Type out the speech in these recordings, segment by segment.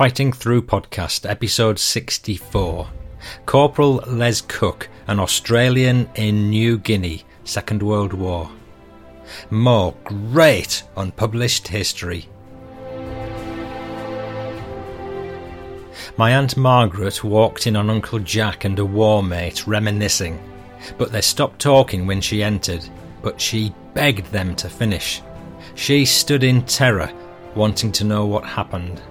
Fighting Through Podcast, episode 64. Corporal Les Cook, an Australian in New Guinea, Second World War. More great unpublished history. My Aunt Margaret walked in on Uncle Jack and a war mate reminiscing, but they stopped talking when she entered, but she begged them to finish. She stood in terror, wanting to know what happened.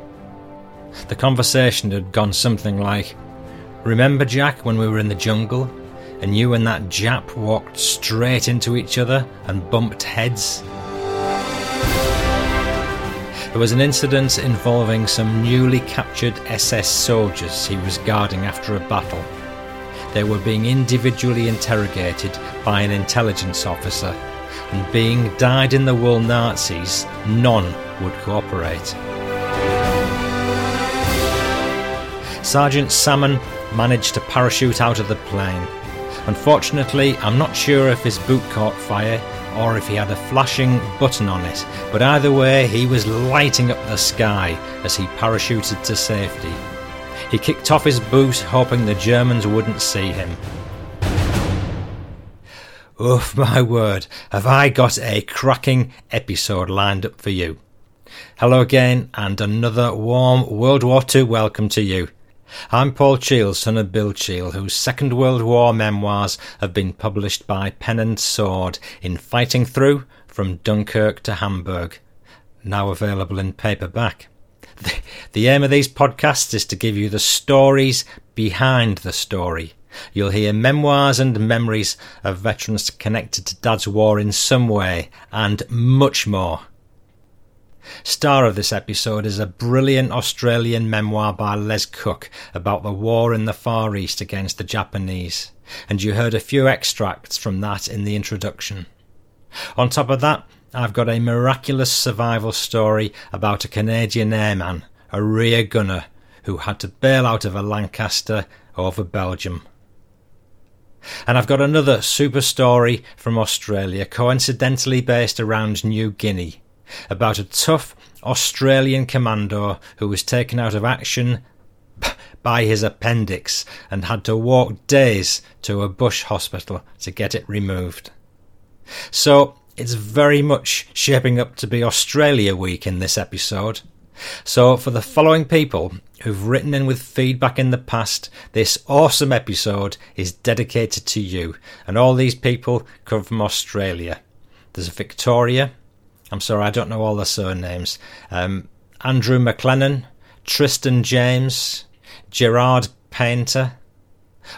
The conversation had gone something like Remember, Jack, when we were in the jungle and you and that Jap walked straight into each other and bumped heads? There was an incident involving some newly captured SS soldiers he was guarding after a battle. They were being individually interrogated by an intelligence officer, and being dyed in the wool Nazis, none would cooperate. Sergeant Salmon managed to parachute out of the plane. Unfortunately, I'm not sure if his boot caught fire or if he had a flashing button on it, but either way, he was lighting up the sky as he parachuted to safety. He kicked off his boot, hoping the Germans wouldn't see him. Oof, my word, have I got a cracking episode lined up for you. Hello again, and another warm World War II welcome to you. I'm Paul Cheall, son of Bill Cheall, whose Second World War memoirs have been published by Pen and Sword in Fighting Through from Dunkirk to Hamburg, now available in paperback. The, the aim of these podcasts is to give you the stories behind the story. You'll hear memoirs and memories of veterans connected to Dad's war in some way, and much more. Star of this episode is a brilliant Australian memoir by Les Cook about the war in the Far East against the Japanese, and you heard a few extracts from that in the introduction. On top of that, I've got a miraculous survival story about a Canadian airman, a rear gunner, who had to bail out of a Lancaster over Belgium. And I've got another super story from Australia, coincidentally based around New Guinea, about a tough Australian commando who was taken out of action by his appendix and had to walk days to a bush hospital to get it removed. So it's very much shaping up to be Australia Week in this episode. So, for the following people who've written in with feedback in the past, this awesome episode is dedicated to you. And all these people come from Australia. There's Victoria, I'm sorry, I don't know all the surnames. Um, Andrew McLennan, Tristan James, Gerard Painter.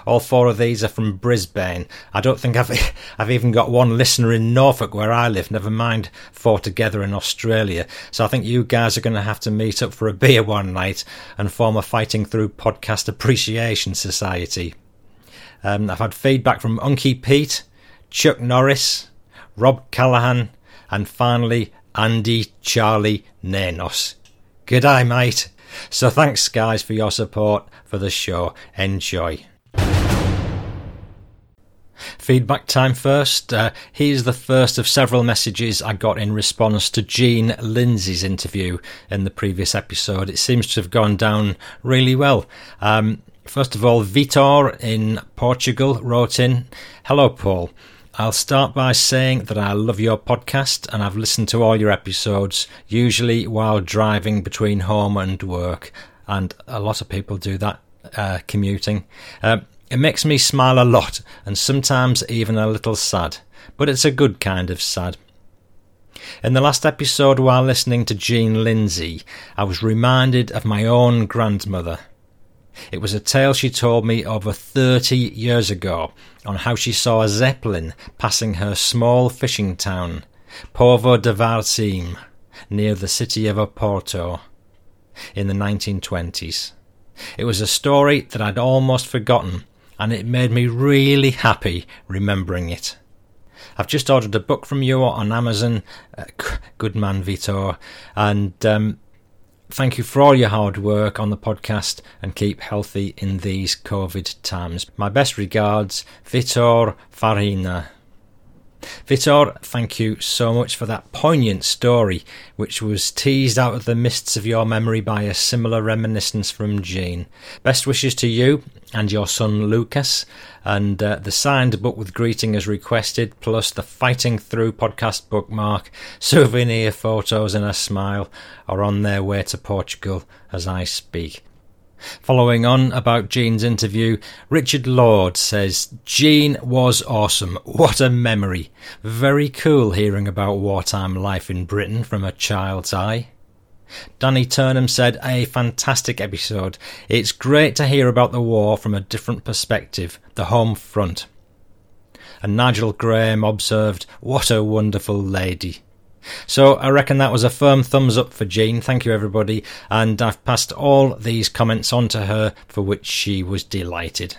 All four of these are from Brisbane. I don't think I've I've even got one listener in Norfolk where I live. Never mind four together in Australia. So I think you guys are going to have to meet up for a beer one night and form a Fighting Through Podcast Appreciation Society. Um, I've had feedback from Unky Pete, Chuck Norris, Rob Callahan, and finally Andy Charlie Nanos. Good day, mate. So thanks, guys, for your support for the show. Enjoy. Feedback time first. Uh, here's the first of several messages I got in response to Jean Lindsay's interview in the previous episode. It seems to have gone down really well. Um, first of all, Vitor in Portugal wrote in Hello, Paul. I'll start by saying that I love your podcast and I've listened to all your episodes, usually while driving between home and work, and a lot of people do that uh, commuting. Uh, it makes me smile a lot and sometimes even a little sad, but it's a good kind of sad. In the last episode, while listening to Jean Lindsay, I was reminded of my own grandmother. It was a tale she told me over 30 years ago on how she saw a zeppelin passing her small fishing town, Póvoa de Varzim, near the city of Oporto, in the 1920s. It was a story that I'd almost forgotten, and it made me really happy remembering it. I've just ordered a book from you on Amazon. Uh, good man, Vitor. And um, Thank you for all your hard work on the podcast and keep healthy in these COVID times. My best regards, Vitor Farina. Vitor, thank you so much for that poignant story, which was teased out of the mists of your memory by a similar reminiscence from Jean. Best wishes to you and your son Lucas, and uh, the signed book with greeting as requested, plus the Fighting Through podcast bookmark, souvenir photos, and a smile are on their way to Portugal as I speak. Following on about Jean's interview, Richard Lord says, Jean was awesome. What a memory. Very cool hearing about wartime life in Britain from a child's eye. Danny Turnham said, A fantastic episode. It's great to hear about the war from a different perspective, the home front. And Nigel Graham observed, What a wonderful lady. So I reckon that was a firm thumbs up for Jean. Thank you, everybody. And I've passed all these comments on to her, for which she was delighted.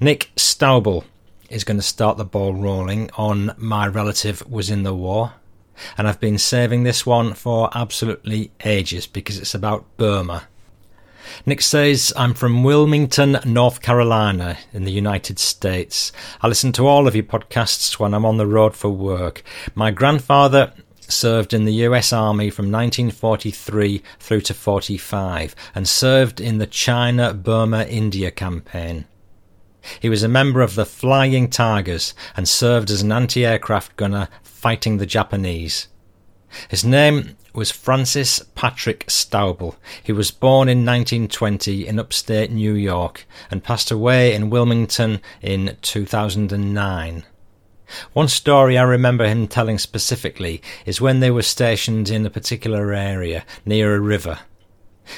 Nick Stauble is going to start the ball rolling on My Relative Was in the War. And I've been saving this one for absolutely ages because it's about Burma. Nick says, I'm from Wilmington, North Carolina, in the United States. I listen to all of your podcasts when I'm on the road for work. My grandfather served in the US Army from 1943 through to 45 and served in the China Burma India campaign. He was a member of the Flying Tigers and served as an anti aircraft gunner fighting the Japanese. His name was Francis Patrick Stauble. He was born in 1920 in upstate New York and passed away in Wilmington in 2009. One story I remember him telling specifically is when they were stationed in a particular area near a river.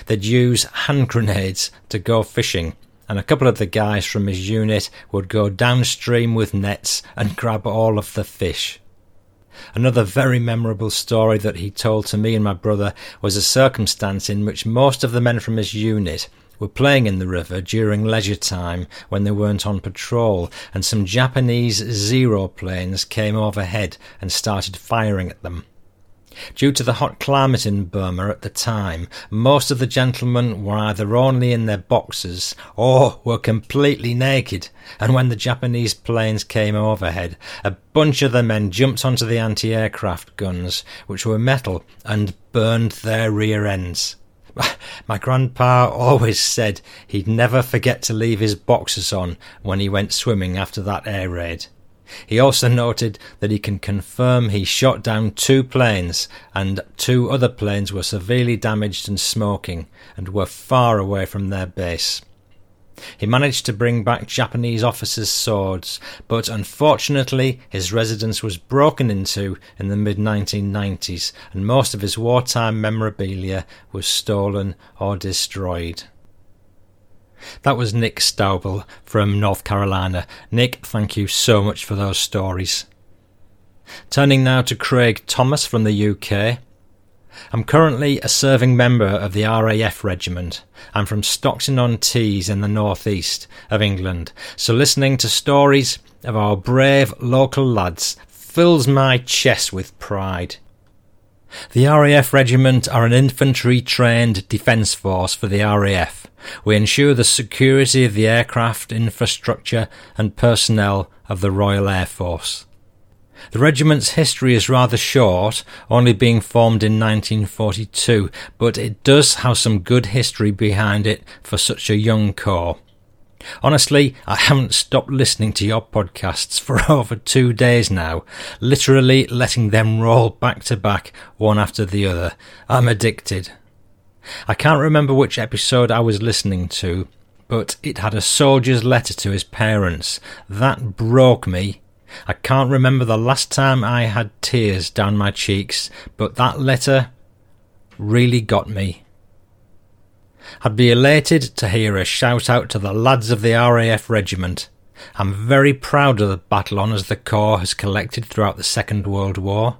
They'd use hand grenades to go fishing, and a couple of the guys from his unit would go downstream with nets and grab all of the fish. Another very memorable story that he told to me and my brother was a circumstance in which most of the men from his unit were playing in the river during leisure time when they weren't on patrol, and some Japanese Zero planes came overhead and started firing at them. Due to the hot climate in Burma at the time, most of the gentlemen were either only in their boxers or were completely naked, and when the Japanese planes came overhead, a bunch of the men jumped onto the anti aircraft guns, which were metal, and burned their rear ends. My grandpa always said he'd never forget to leave his boxers on when he went swimming after that air raid. He also noted that he can confirm he shot down two planes and two other planes were severely damaged and smoking and were far away from their base. He managed to bring back Japanese officers' swords, but unfortunately his residence was broken into in the mid 1990s and most of his wartime memorabilia was stolen or destroyed. That was Nick Stauble from North Carolina. Nick, thank you so much for those stories. Turning now to Craig Thomas from the UK. I'm currently a serving member of the RAF regiment. I'm from Stockton on Tees in the northeast of England, so listening to stories of our brave local lads fills my chest with pride. The RAF regiment are an infantry trained defence force for the RAF. We ensure the security of the aircraft, infrastructure, and personnel of the Royal Air Force. The regiment's history is rather short, only being formed in 1942, but it does have some good history behind it for such a young corps. Honestly, I haven't stopped listening to your podcasts for over two days now, literally letting them roll back to back, one after the other. I'm addicted. I can't remember which episode I was listening to, but it had a soldier's letter to his parents. That broke me. I can't remember the last time I had tears down my cheeks, but that letter really got me. I'd be elated to hear a shout out to the lads of the RAF regiment. I'm very proud of the battle honours the Corps has collected throughout the Second World War.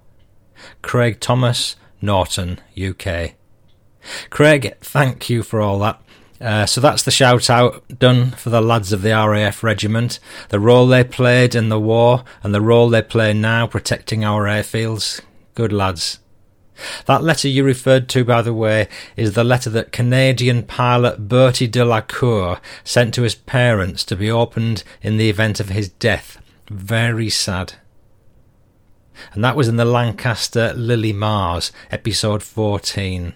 Craig Thomas, Norton, UK. Craig, thank you for all that. Uh, so that's the shout out done for the lads of the RAF regiment, the role they played in the war and the role they play now protecting our airfields. Good lads. That letter you referred to, by the way, is the letter that Canadian pilot Bertie Delacour sent to his parents to be opened in the event of his death Very sad. And that was in the Lancaster Lily Mars, episode 14.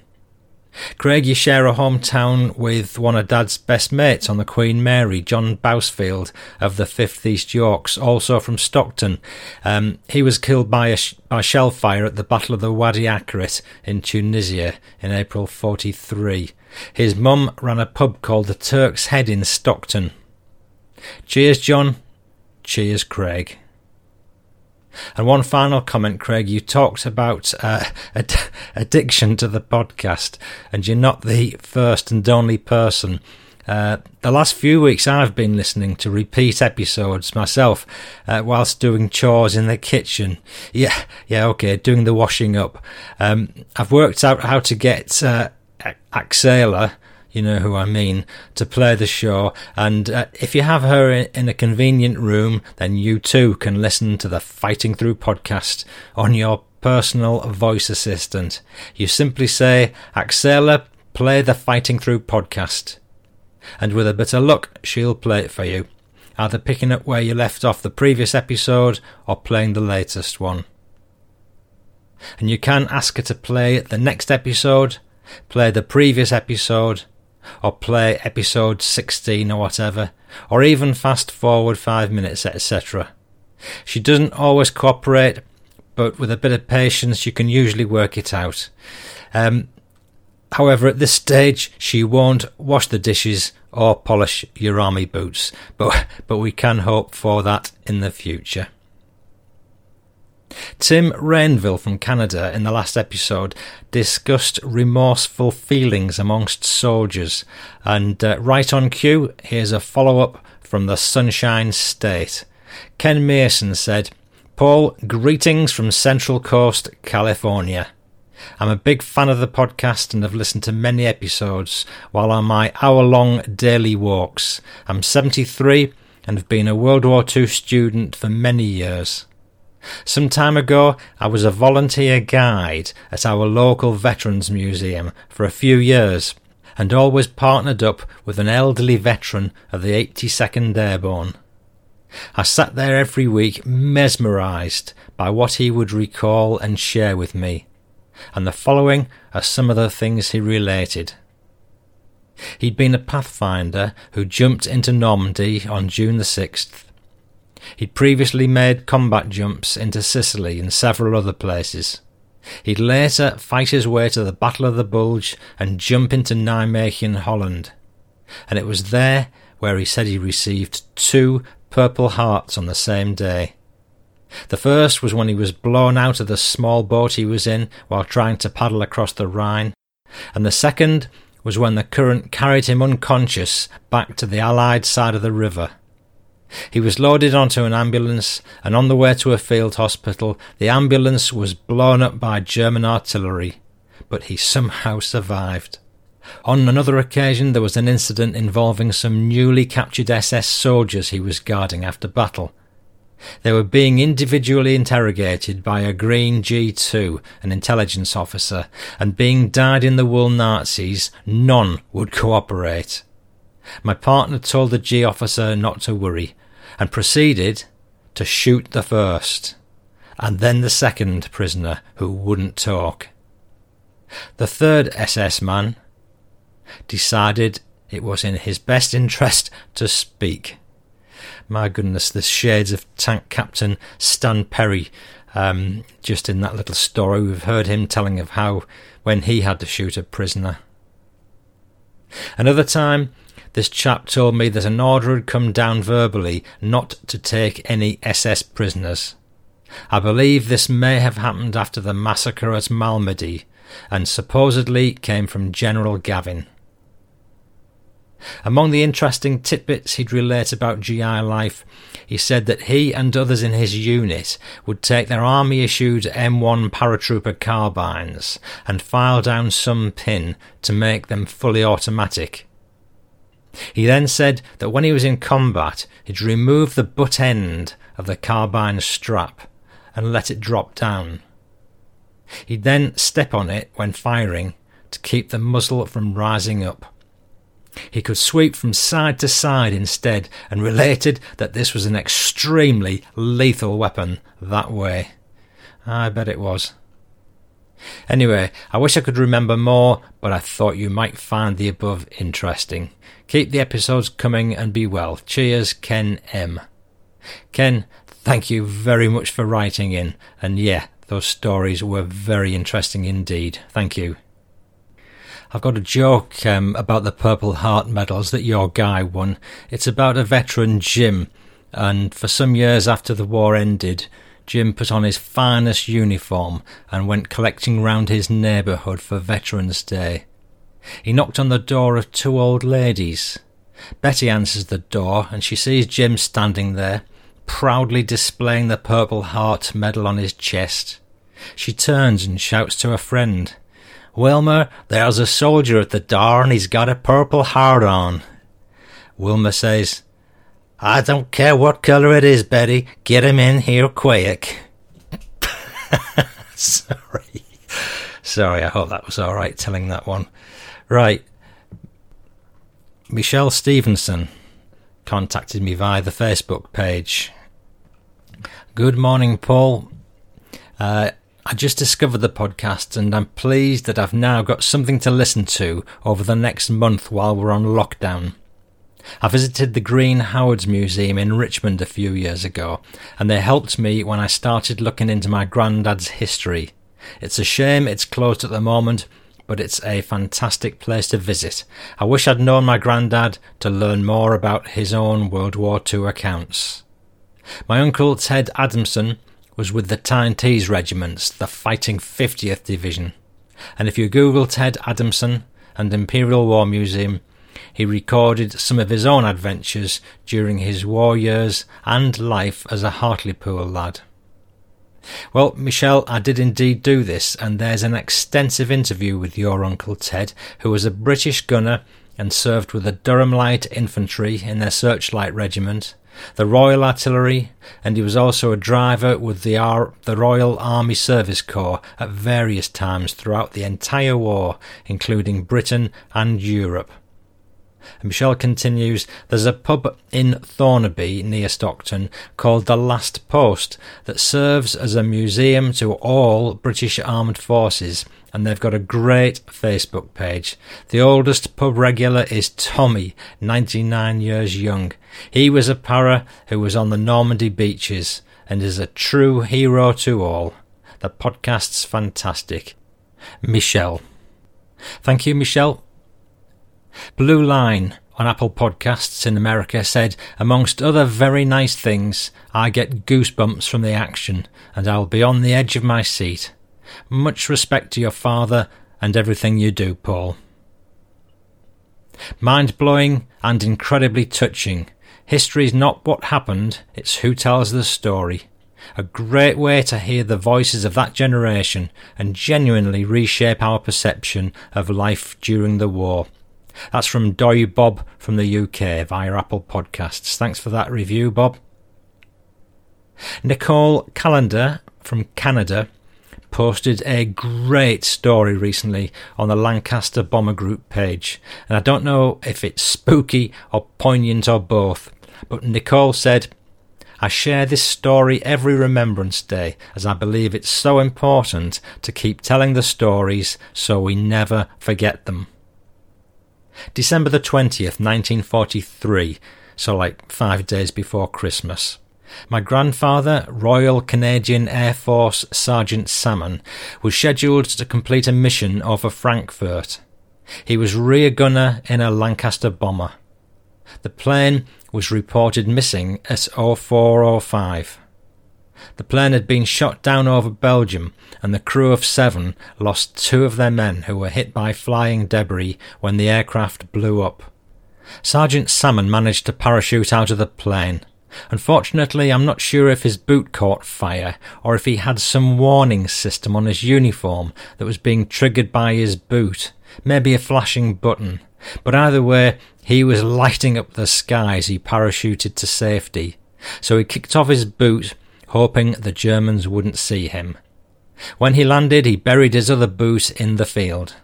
Craig, you share a hometown with one of Dad's best mates on the Queen Mary, John Bousfield of the 5th East Yorks, also from Stockton. Um, he was killed by, a sh- by shell fire at the Battle of the Wadi Akarit in Tunisia in April 43. His mum ran a pub called the Turk's Head in Stockton. Cheers, John. Cheers, Craig. And one final comment, Craig. You talked about uh, ad- addiction to the podcast, and you're not the first and only person. Uh, the last few weeks, I've been listening to repeat episodes myself uh, whilst doing chores in the kitchen. Yeah, yeah, okay, doing the washing up. Um, I've worked out how to get uh, Axela you know who I mean, to play the show. And uh, if you have her in a convenient room, then you too can listen to the Fighting Through podcast on your personal voice assistant. You simply say, Axela, play the Fighting Through podcast. And with a bit of luck, she'll play it for you, either picking up where you left off the previous episode or playing the latest one. And you can ask her to play the next episode, play the previous episode, or play episode 16 or whatever, or even fast forward five minutes, etc. She doesn't always cooperate, but with a bit of patience, you can usually work it out. Um, however, at this stage, she won't wash the dishes or polish your army boots, but, but we can hope for that in the future. Tim Rainville from Canada in the last episode discussed remorseful feelings amongst soldiers, and uh, right on cue, here's a follow up from the Sunshine State. Ken Mason said, Paul, greetings from Central Coast, California. I'm a big fan of the podcast and have listened to many episodes while on my hour long daily walks. I'm 73 and have been a World War II student for many years. Some time ago, I was a volunteer guide at our local Veterans Museum for a few years and always partnered up with an elderly veteran of the 82nd Airborne. I sat there every week mesmerised by what he would recall and share with me, and the following are some of the things he related. He'd been a pathfinder who jumped into Normandy on June the 6th He'd previously made combat jumps into Sicily and several other places. He'd later fight his way to the Battle of the Bulge and jump into Nijmegen, Holland. And it was there where he said he received two Purple Hearts on the same day. The first was when he was blown out of the small boat he was in while trying to paddle across the Rhine, and the second was when the current carried him unconscious back to the Allied side of the river. He was loaded onto an ambulance, and on the way to a field hospital, the ambulance was blown up by German artillery, but he somehow survived. On another occasion, there was an incident involving some newly captured SS soldiers he was guarding after battle. They were being individually interrogated by a Green G2, an intelligence officer, and being dyed in the wool Nazis, none would cooperate. My partner told the G officer not to worry, and proceeded to shoot the first, and then the second prisoner who wouldn't talk. The third SS man decided it was in his best interest to speak. My goodness, the shades of Tank Captain Stan Perry um, just in that little story. We've heard him telling of how when he had to shoot a prisoner. Another time, this chap told me that an order had come down verbally not to take any SS prisoners. I believe this may have happened after the massacre at Malmedy, and supposedly came from General Gavin. Among the interesting tidbits he'd relate about GI life, he said that he and others in his unit would take their army issued M1 paratrooper carbines and file down some pin to make them fully automatic. He then said that when he was in combat, he'd remove the butt end of the carbine strap and let it drop down. He'd then step on it when firing to keep the muzzle from rising up. He could sweep from side to side instead, and related that this was an extremely lethal weapon that way. I bet it was. Anyway, I wish I could remember more, but I thought you might find the above interesting. Keep the episodes coming and be well. Cheers, Ken M. Ken, thank you very much for writing in, and yeah, those stories were very interesting indeed. Thank you. I've got a joke um, about the Purple Heart medals that your guy won. It's about a veteran, Jim, and for some years after the war ended, Jim put on his finest uniform and went collecting round his neighbourhood for Veterans Day. He knocked on the door of two old ladies. Betty answers the door and she sees Jim standing there, proudly displaying the Purple Heart medal on his chest. She turns and shouts to a friend. Wilma, there's a soldier at the door and he's got a purple heart on. Wilma says, I don't care what colour it is, Betty. Get him in here quick. Sorry. Sorry, I hope that was alright telling that one. Right. Michelle Stevenson contacted me via the Facebook page. Good morning, Paul. Uh, I just discovered the podcast and I'm pleased that I've now got something to listen to over the next month while we're on lockdown. I visited the Green Howards Museum in Richmond a few years ago, and they helped me when I started looking into my granddad's history. It's a shame it's closed at the moment, but it's a fantastic place to visit. I wish I'd known my granddad to learn more about his own World War II accounts. My uncle Ted Adamson was with the Tyne-Tees regiments, the Fighting 50th Division. And if you Google Ted Adamson and Imperial War Museum, he recorded some of his own adventures during his war years and life as a Hartlepool lad. Well, Michelle, I did indeed do this, and there's an extensive interview with your Uncle Ted, who was a British gunner and served with the Durham Light Infantry in their Searchlight Regiment, the Royal Artillery, and he was also a driver with the, the Royal Army Service Corps at various times throughout the entire war, including Britain and Europe. And Michelle continues, There's a pub in Thornaby near Stockton called The Last Post that serves as a museum to all British Armed Forces and they've got a great Facebook page. The oldest pub regular is Tommy, 99 years young. He was a para who was on the Normandy beaches and is a true hero to all. The podcast's fantastic. Michelle. Thank you, Michelle. Blue Line on Apple Podcasts in America said, amongst other very nice things, I get goosebumps from the action and I'll be on the edge of my seat. Much respect to your father and everything you do, Paul. Mind blowing and incredibly touching. History is not what happened, it's who tells the story. A great way to hear the voices of that generation and genuinely reshape our perception of life during the war. That's from Doy Bob from the UK via Apple Podcasts. Thanks for that review, Bob. Nicole Callender from Canada posted a great story recently on the Lancaster Bomber Group page, and I don't know if it's spooky or poignant or both, but Nicole said, I share this story every Remembrance Day as I believe it's so important to keep telling the stories so we never forget them. December the 20th, 1943, so like five days before Christmas. My grandfather, Royal Canadian Air Force Sergeant Salmon, was scheduled to complete a mission over Frankfurt. He was rear gunner in a Lancaster bomber. The plane was reported missing at 0405. The plane had been shot down over Belgium, and the crew of seven lost two of their men who were hit by flying debris when the aircraft blew up. Sergeant Salmon managed to parachute out of the plane. Unfortunately, I'm not sure if his boot caught fire or if he had some warning system on his uniform that was being triggered by his boot, maybe a flashing button. But either way, he was lighting up the sky as he parachuted to safety. So he kicked off his boot, hoping the Germans wouldn't see him. When he landed, he buried his other boot in the field.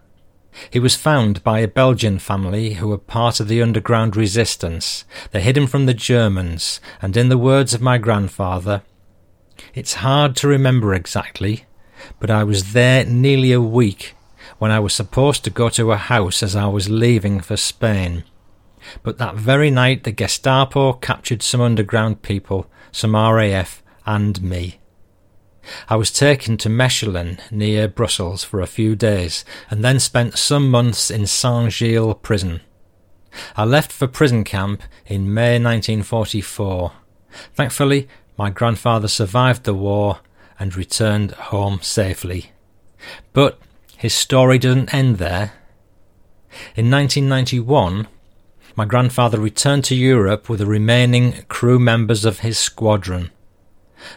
He was found by a Belgian family who were part of the underground resistance. They hid him from the Germans, and in the words of my grandfather, it's hard to remember exactly, but I was there nearly a week when I was supposed to go to a house as I was leaving for Spain. But that very night the Gestapo captured some underground people, some RAF, and me. I was taken to Mechelen near Brussels for a few days and then spent some months in Saint Gilles prison. I left for prison camp in May 1944. Thankfully, my grandfather survived the war and returned home safely. But his story doesn't end there. In 1991, my grandfather returned to Europe with the remaining crew members of his squadron.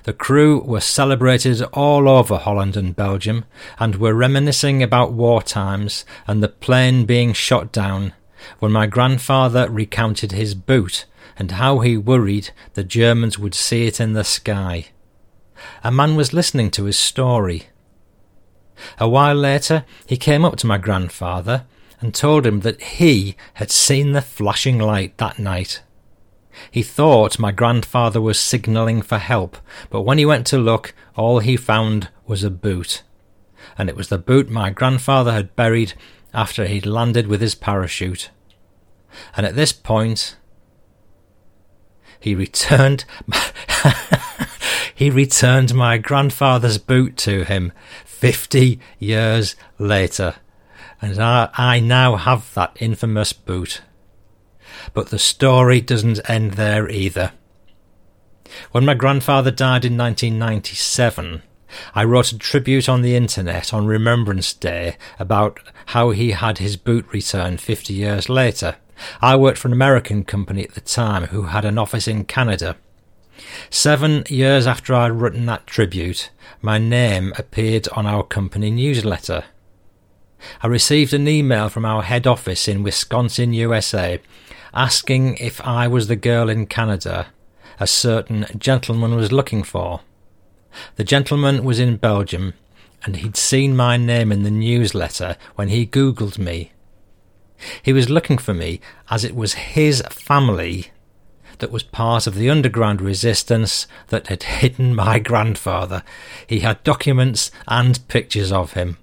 The crew were celebrated all over Holland and Belgium and were reminiscing about war times and the plane being shot down when my grandfather recounted his boot and how he worried the Germans would see it in the sky. A man was listening to his story. A while later, he came up to my grandfather and told him that he had seen the flashing light that night. He thought my grandfather was signalling for help, but when he went to look, all he found was a boot. And it was the boot my grandfather had buried after he'd landed with his parachute. And at this point, he returned. he returned my grandfather's boot to him fifty years later, and I, I now have that infamous boot. But the story doesn't end there either. When my grandfather died in 1997, I wrote a tribute on the internet on Remembrance Day about how he had his boot returned 50 years later. I worked for an American company at the time who had an office in Canada. Seven years after I'd written that tribute, my name appeared on our company newsletter. I received an email from our head office in Wisconsin, USA, asking if I was the girl in Canada a certain gentleman was looking for. The gentleman was in Belgium, and he'd seen my name in the newsletter when he Googled me. He was looking for me as it was his family that was part of the underground resistance that had hidden my grandfather. He had documents and pictures of him.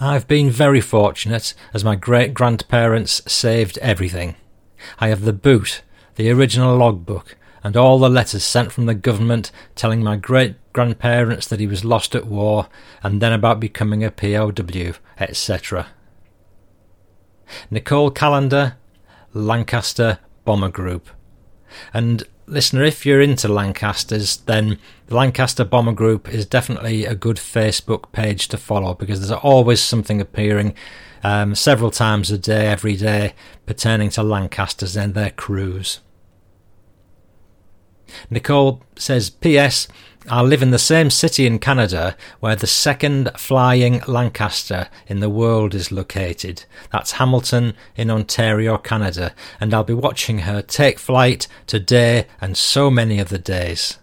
I've been very fortunate, as my great grandparents saved everything. I have the boot, the original logbook, and all the letters sent from the government telling my great grandparents that he was lost at war, and then about becoming a POW, etc. Nicole Callender, Lancaster Bomber Group. And listener, if you're into Lancasters, then the Lancaster Bomber Group is definitely a good Facebook page to follow because there's always something appearing um, several times a day, every day, pertaining to Lancasters and their crews. Nicole says, P.S. I live in the same city in Canada where the second flying Lancaster in the world is located. That's Hamilton in Ontario, Canada, and I'll be watching her take flight today and so many other days.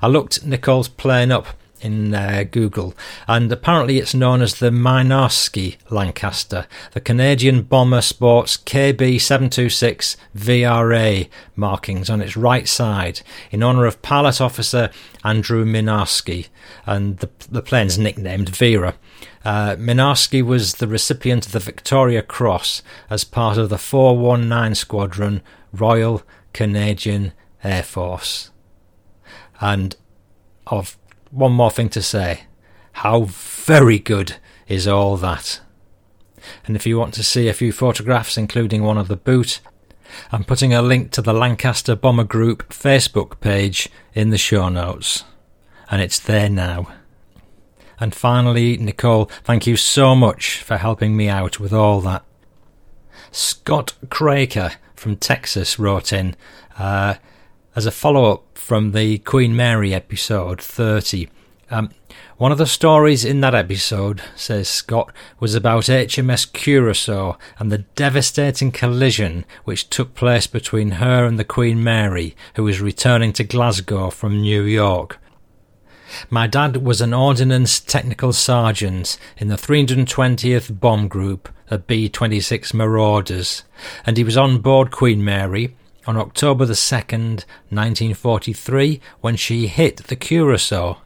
I looked Nicole's plane up in uh, Google, and apparently it's known as the Mynarski Lancaster. The Canadian bomber sports KB 726 VRA markings on its right side in honour of pilot officer Andrew Mynarski, and the, the plane's nicknamed Vera. Uh, Mynarski was the recipient of the Victoria Cross as part of the 419 Squadron Royal Canadian Air Force. And of one more thing to say. How very good is all that? And if you want to see a few photographs, including one of the boot, I'm putting a link to the Lancaster Bomber Group Facebook page in the show notes. And it's there now. And finally, Nicole, thank you so much for helping me out with all that. Scott Craker from Texas wrote in. Uh, as a follow up from the Queen Mary episode 30. Um, one of the stories in that episode, says Scott, was about HMS Curacao and the devastating collision which took place between her and the Queen Mary, who was returning to Glasgow from New York. My dad was an Ordnance Technical Sergeant in the 320th Bomb Group of B 26 Marauders, and he was on board Queen Mary on October the 2nd, 1943, when she hit the Curacao.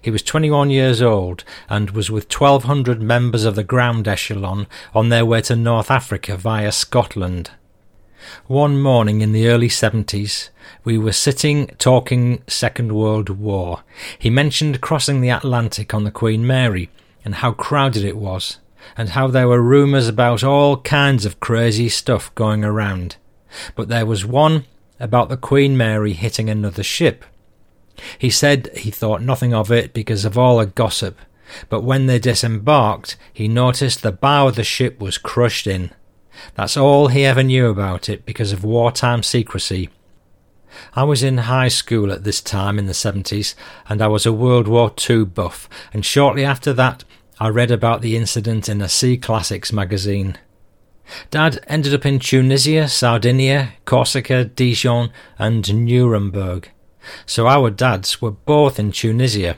He was 21 years old and was with 1,200 members of the ground echelon on their way to North Africa via Scotland. One morning in the early 70s, we were sitting talking Second World War. He mentioned crossing the Atlantic on the Queen Mary and how crowded it was, and how there were rumours about all kinds of crazy stuff going around. But there was one about the Queen Mary hitting another ship. He said he thought nothing of it because of all the gossip, but when they disembarked, he noticed the bow of the ship was crushed in. That's all he ever knew about it because of wartime secrecy. I was in high school at this time in the 70s, and I was a World War II buff, and shortly after that I read about the incident in a Sea Classics magazine. Dad ended up in Tunisia, Sardinia, Corsica, Dijon, and Nuremberg. So our dads were both in Tunisia,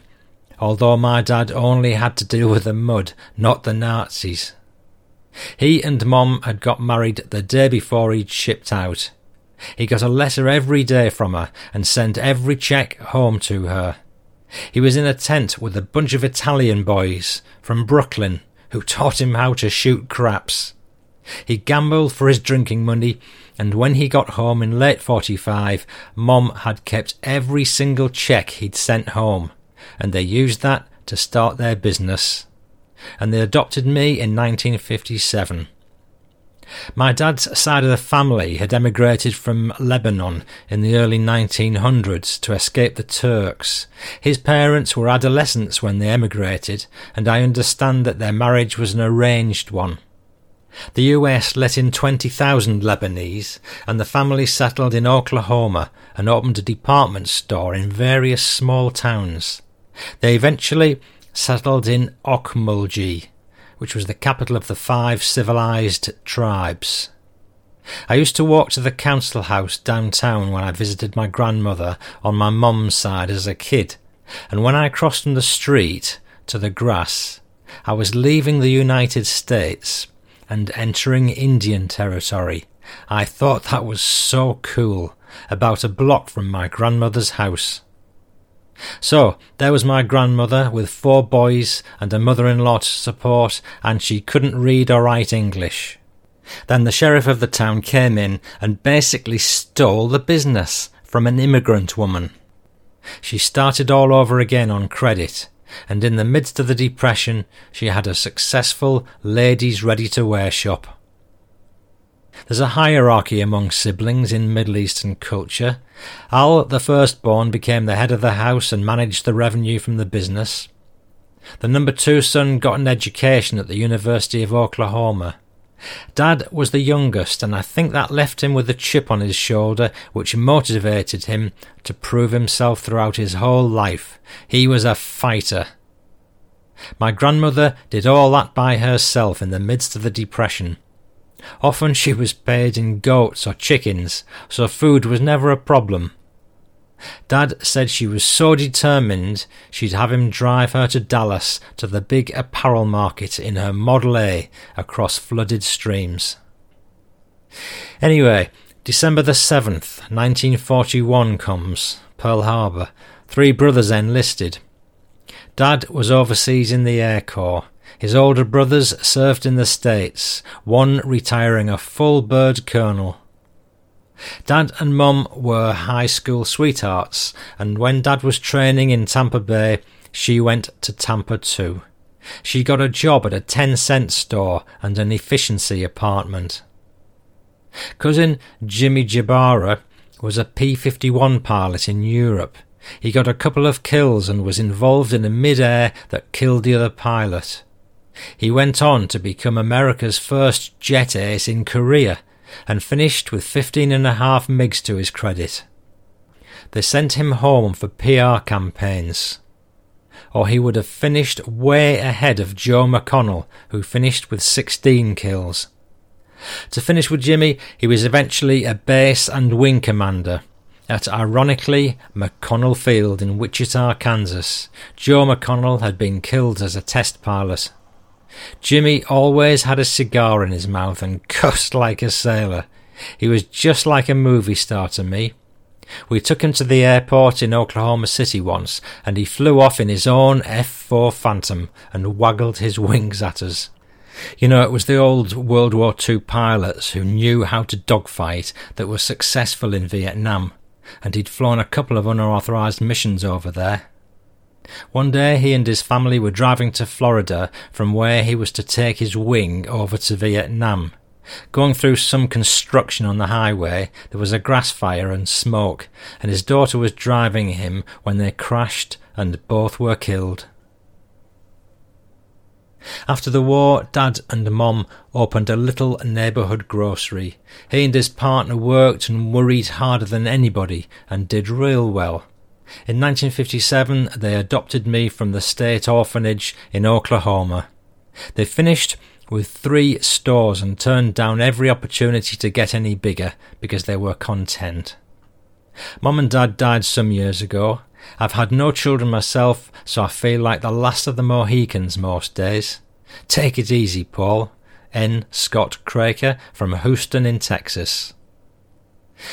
although my dad only had to deal with the mud, not the Nazis. He and Mom had got married the day before he'd shipped out. He got a letter every day from her and sent every cheque home to her. He was in a tent with a bunch of Italian boys from Brooklyn who taught him how to shoot craps. He gambled for his drinking money, and when he got home in late 45, Mom had kept every single cheque he'd sent home, and they used that to start their business and they adopted me in 1957. My dad's side of the family had emigrated from Lebanon in the early 1900s to escape the Turks. His parents were adolescents when they emigrated, and I understand that their marriage was an arranged one. The US let in 20,000 Lebanese, and the family settled in Oklahoma and opened a department store in various small towns. They eventually settled in Okmulgee, which was the capital of the five civilized tribes. I used to walk to the council house downtown when I visited my grandmother on my mum's side as a kid, and when I crossed from the street to the grass, I was leaving the United States and entering Indian territory. I thought that was so cool, about a block from my grandmother's house. So, there was my grandmother with four boys and a mother in law to support, and she couldn't read or write English. Then the sheriff of the town came in and basically stole the business from an immigrant woman. She started all over again on credit, and in the midst of the depression, she had a successful ladies' ready to wear shop. There's a hierarchy among siblings in Middle Eastern culture. Al, the firstborn, became the head of the house and managed the revenue from the business. The number two son got an education at the University of Oklahoma. Dad was the youngest, and I think that left him with a chip on his shoulder which motivated him to prove himself throughout his whole life. He was a fighter. My grandmother did all that by herself in the midst of the Depression. Often she was paid in goats or chickens, so food was never a problem. Dad said she was so determined she'd have him drive her to Dallas to the big apparel market in her Model A across flooded streams. Anyway, December the 7th, 1941 comes, Pearl Harbor. Three brothers enlisted. Dad was overseas in the Air Corps. His older brothers served in the States, one retiring a full bird colonel. Dad and Mum were high school sweethearts, and when Dad was training in Tampa Bay, she went to Tampa too. She got a job at a 10 cent store and an efficiency apartment. Cousin Jimmy Jabara was a P 51 pilot in Europe. He got a couple of kills and was involved in a mid air that killed the other pilot. He went on to become America's first jet ace in Korea and finished with fifteen and a half MiGs to his credit. They sent him home for PR campaigns, or he would have finished way ahead of Joe McConnell, who finished with 16 kills. To finish with Jimmy, he was eventually a base and wing commander, at ironically McConnell Field in Wichita, Kansas. Joe McConnell had been killed as a test pilot. Jimmy always had a cigar in his mouth and cussed like a sailor. He was just like a movie star to me. We took him to the airport in Oklahoma City once, and he flew off in his own F 4 Phantom and waggled his wings at us. You know, it was the old World War II pilots who knew how to dogfight that were successful in Vietnam, and he'd flown a couple of unauthorized missions over there. One day he and his family were driving to Florida from where he was to take his wing over to Vietnam. Going through some construction on the highway, there was a grass fire and smoke, and his daughter was driving him when they crashed and both were killed. After the war, Dad and Mom opened a little neighbourhood grocery. He and his partner worked and worried harder than anybody and did real well. In 1957, they adopted me from the state orphanage in Oklahoma. They finished with three stores and turned down every opportunity to get any bigger because they were content. Mom and Dad died some years ago. I've had no children myself, so I feel like the last of the Mohicans most days. Take it easy, Paul. N. Scott Craker from Houston in Texas.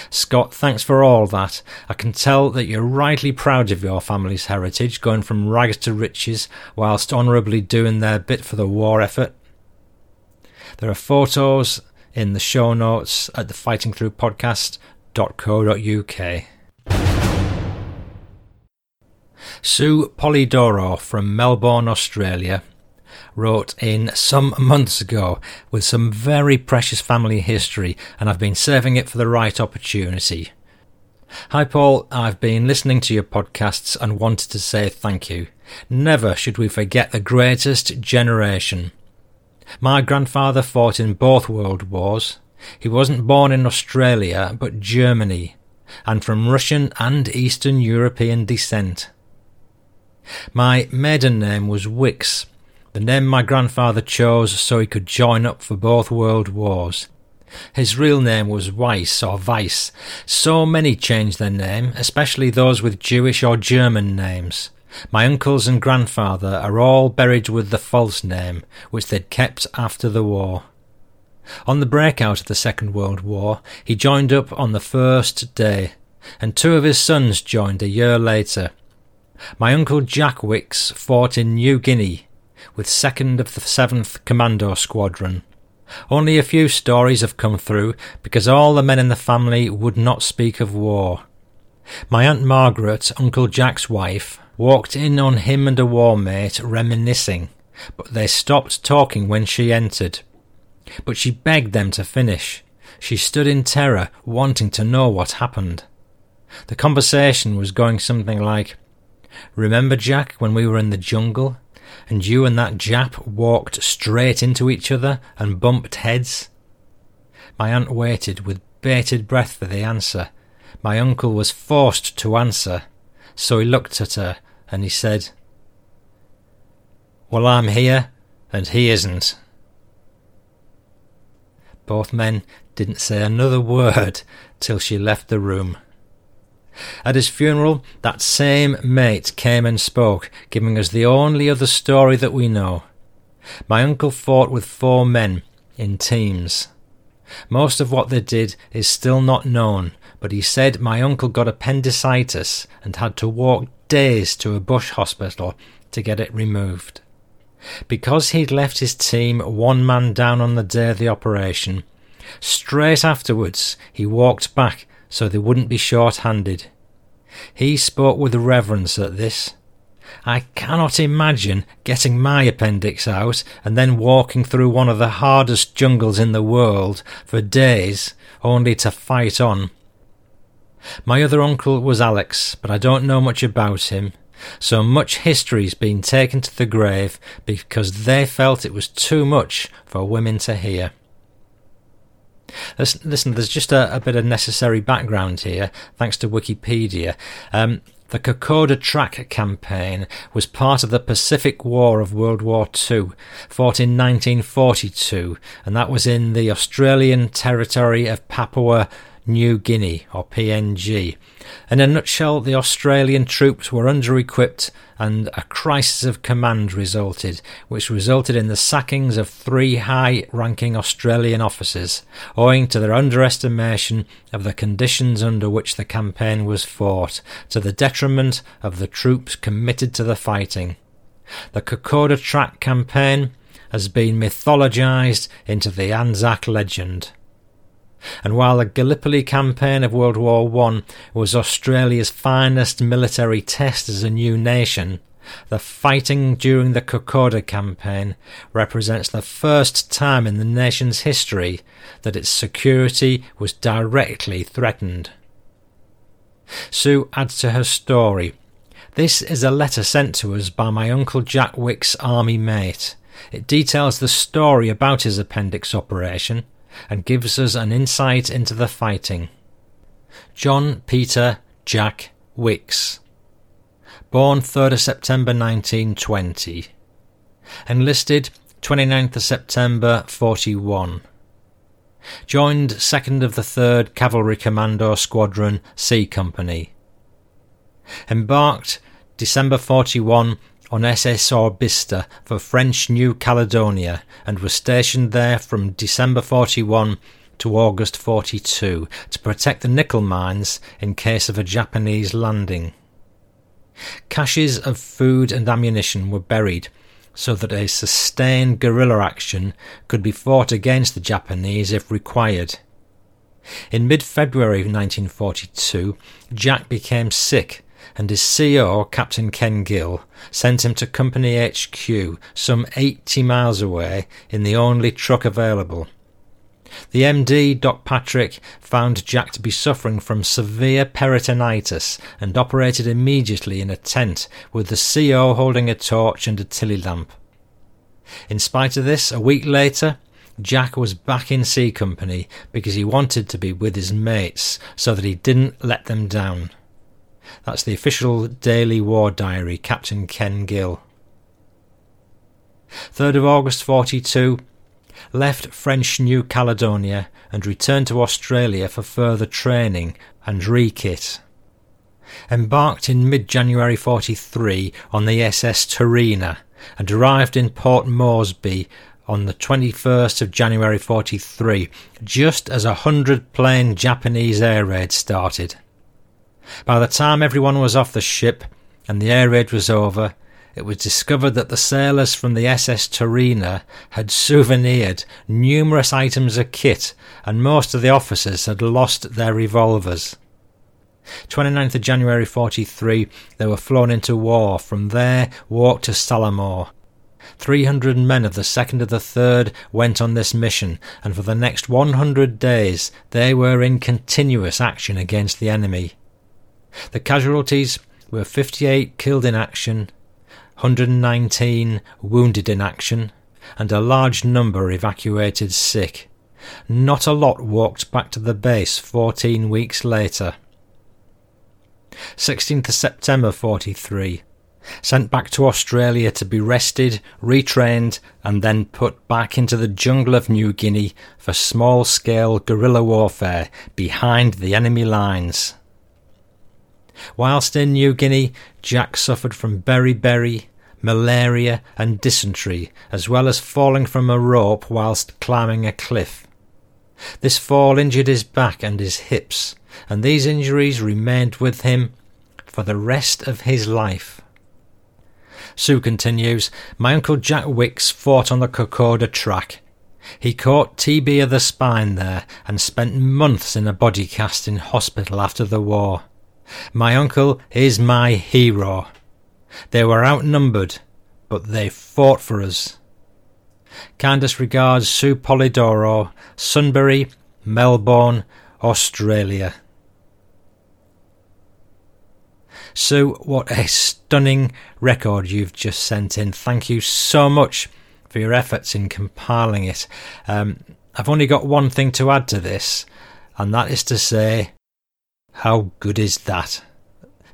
Scott, thanks for all that. I can tell that you're rightly proud of your family's heritage, going from rags to riches whilst honourably doing their bit for the war effort. There are photos in the show notes at the fightingthroughpodcast.co.uk. Sue Polidoro from Melbourne, Australia, wrote in some months ago with some very precious family history, and I've been saving it for the right opportunity. Hi, Paul. I've been listening to your podcasts and wanted to say thank you. Never should we forget the greatest generation. My grandfather fought in both world wars. He wasn't born in Australia, but Germany, and from Russian and Eastern European descent. My maiden name was Wicks, the name my grandfather chose so he could join up for both world wars. His real name was Weiss or Weiss. So many changed their name, especially those with Jewish or German names. My uncles and grandfather are all buried with the false name, which they'd kept after the war. On the breakout of the Second World War, he joined up on the first day, and two of his sons joined a year later. My uncle Jack Wicks fought in New Guinea with 2nd of the 7th Commando Squadron. Only a few stories have come through because all the men in the family would not speak of war. My Aunt Margaret, Uncle Jack's wife, walked in on him and a war mate reminiscing, but they stopped talking when she entered. But she begged them to finish. She stood in terror, wanting to know what happened. The conversation was going something like, Remember, Jack, when we were in the jungle, and you and that Jap walked straight into each other and bumped heads? My aunt waited with bated breath for the answer. My uncle was forced to answer, so he looked at her and he said, Well, I'm here, and he isn't. Both men didn't say another word till she left the room. At his funeral, that same mate came and spoke, giving us the only other story that we know. My uncle fought with four men in teams. Most of what they did is still not known, but he said my uncle got appendicitis and had to walk days to a bush hospital to get it removed. Because he'd left his team one man down on the day of the operation, straight afterwards he walked back so they wouldn't be short handed. He spoke with reverence at this. I cannot imagine getting my appendix out and then walking through one of the hardest jungles in the world for days only to fight on. My other uncle was Alex, but I don't know much about him, so much history's been taken to the grave because they felt it was too much for women to hear. Listen, there's just a, a bit of necessary background here, thanks to Wikipedia. Um, the Kokoda Track campaign was part of the Pacific War of World War II, fought in 1942, and that was in the Australian territory of Papua New Guinea, or PNG. In a nutshell, the Australian troops were under equipped and a crisis of command resulted, which resulted in the sackings of three high ranking Australian officers, owing to their underestimation of the conditions under which the campaign was fought, to the detriment of the troops committed to the fighting. The Kokoda Track campaign has been mythologized into the Anzac legend. And while the Gallipoli campaign of World War I was Australia's finest military test as a new nation, the fighting during the Kokoda campaign represents the first time in the nation's history that its security was directly threatened. Sue adds to her story. This is a letter sent to us by my Uncle Jack Wick's army mate. It details the story about his appendix operation and gives us an insight into the fighting. John Peter Jack Wicks. Born 3rd of September 1920. Enlisted 29th of September 41. Joined 2nd of the 3rd Cavalry Commando Squadron C Company. Embarked December 41 on SS Orbista for French New Caledonia and was stationed there from December 41 to August 42 to protect the nickel mines in case of a Japanese landing. Caches of food and ammunition were buried so that a sustained guerrilla action could be fought against the Japanese if required. In mid February 1942, Jack became sick and his CO, Captain Ken Gill, sent him to Company HQ, some 80 miles away, in the only truck available. The MD, Doc Patrick, found Jack to be suffering from severe peritonitis and operated immediately in a tent with the CO holding a torch and a tilly lamp. In spite of this, a week later, Jack was back in C Company because he wanted to be with his mates so that he didn't let them down. That's the official daily war diary, Captain Ken Gill. 3rd of August 42, left French New Caledonia and returned to Australia for further training and rekit. Embarked in mid January 43 on the SS Turena and arrived in Port Moresby on the 21st of January 43, just as a hundred plane Japanese air raid started. By the time everyone was off the ship and the air raid was over, it was discovered that the sailors from the SS Turena had souvenired numerous items of kit and most of the officers had lost their revolvers. 29th of January 43, they were flown into Wau. From there, walked to Salamaua. 300 men of the 2nd of the 3rd went on this mission, and for the next 100 days they were in continuous action against the enemy. The casualties were 58 killed in action, 119 wounded in action, and a large number evacuated sick. Not a lot walked back to the base 14 weeks later. 16th September 43. Sent back to Australia to be rested, retrained, and then put back into the jungle of New Guinea for small scale guerrilla warfare behind the enemy lines. Whilst in New Guinea, Jack suffered from beriberi, malaria, and dysentery, as well as falling from a rope whilst climbing a cliff. This fall injured his back and his hips, and these injuries remained with him for the rest of his life. Sue continues, My uncle Jack Wicks fought on the Kokoda track. He caught TB of the spine there and spent months in a body cast in hospital after the war. My uncle is my hero. They were outnumbered, but they fought for us. Kindest regards Sue Polidoro, Sunbury, Melbourne, Australia. Sue, what a stunning record you've just sent in. Thank you so much for your efforts in compiling it. Um, I've only got one thing to add to this, and that is to say how good is that?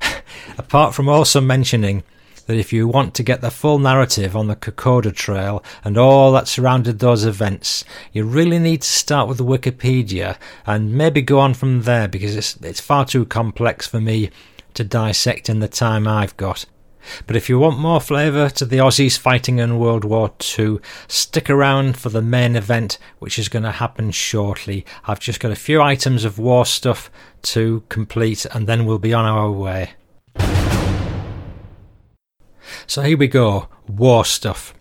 Apart from also mentioning that if you want to get the full narrative on the Kokoda Trail and all that surrounded those events, you really need to start with the Wikipedia and maybe go on from there because it's, it's far too complex for me to dissect in the time I've got. But if you want more flavour to the Aussies fighting in World War II, stick around for the main event, which is going to happen shortly. I've just got a few items of war stuff to complete, and then we'll be on our way. So here we go war stuff.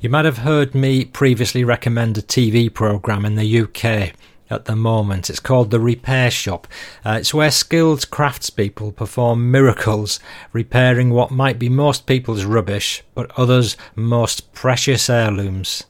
You might have heard me previously recommend a TV programme in the UK at the moment. It's called The Repair Shop. Uh, it's where skilled craftspeople perform miracles, repairing what might be most people's rubbish, but others' most precious heirlooms.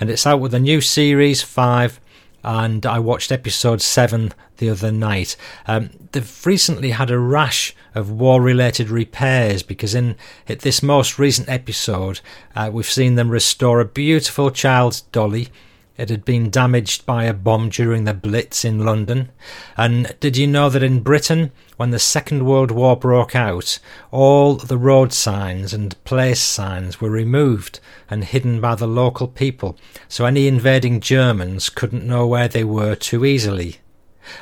And it's out with a new series, 5, and I watched episode 7 the other night. Um, they've recently had a rash of war related repairs because in this most recent episode, uh, we've seen them restore a beautiful child's dolly it had been damaged by a bomb during the Blitz in London. And did you know that in Britain, when the Second World War broke out, all the road signs and place signs were removed and hidden by the local people, so any invading Germans couldn't know where they were too easily?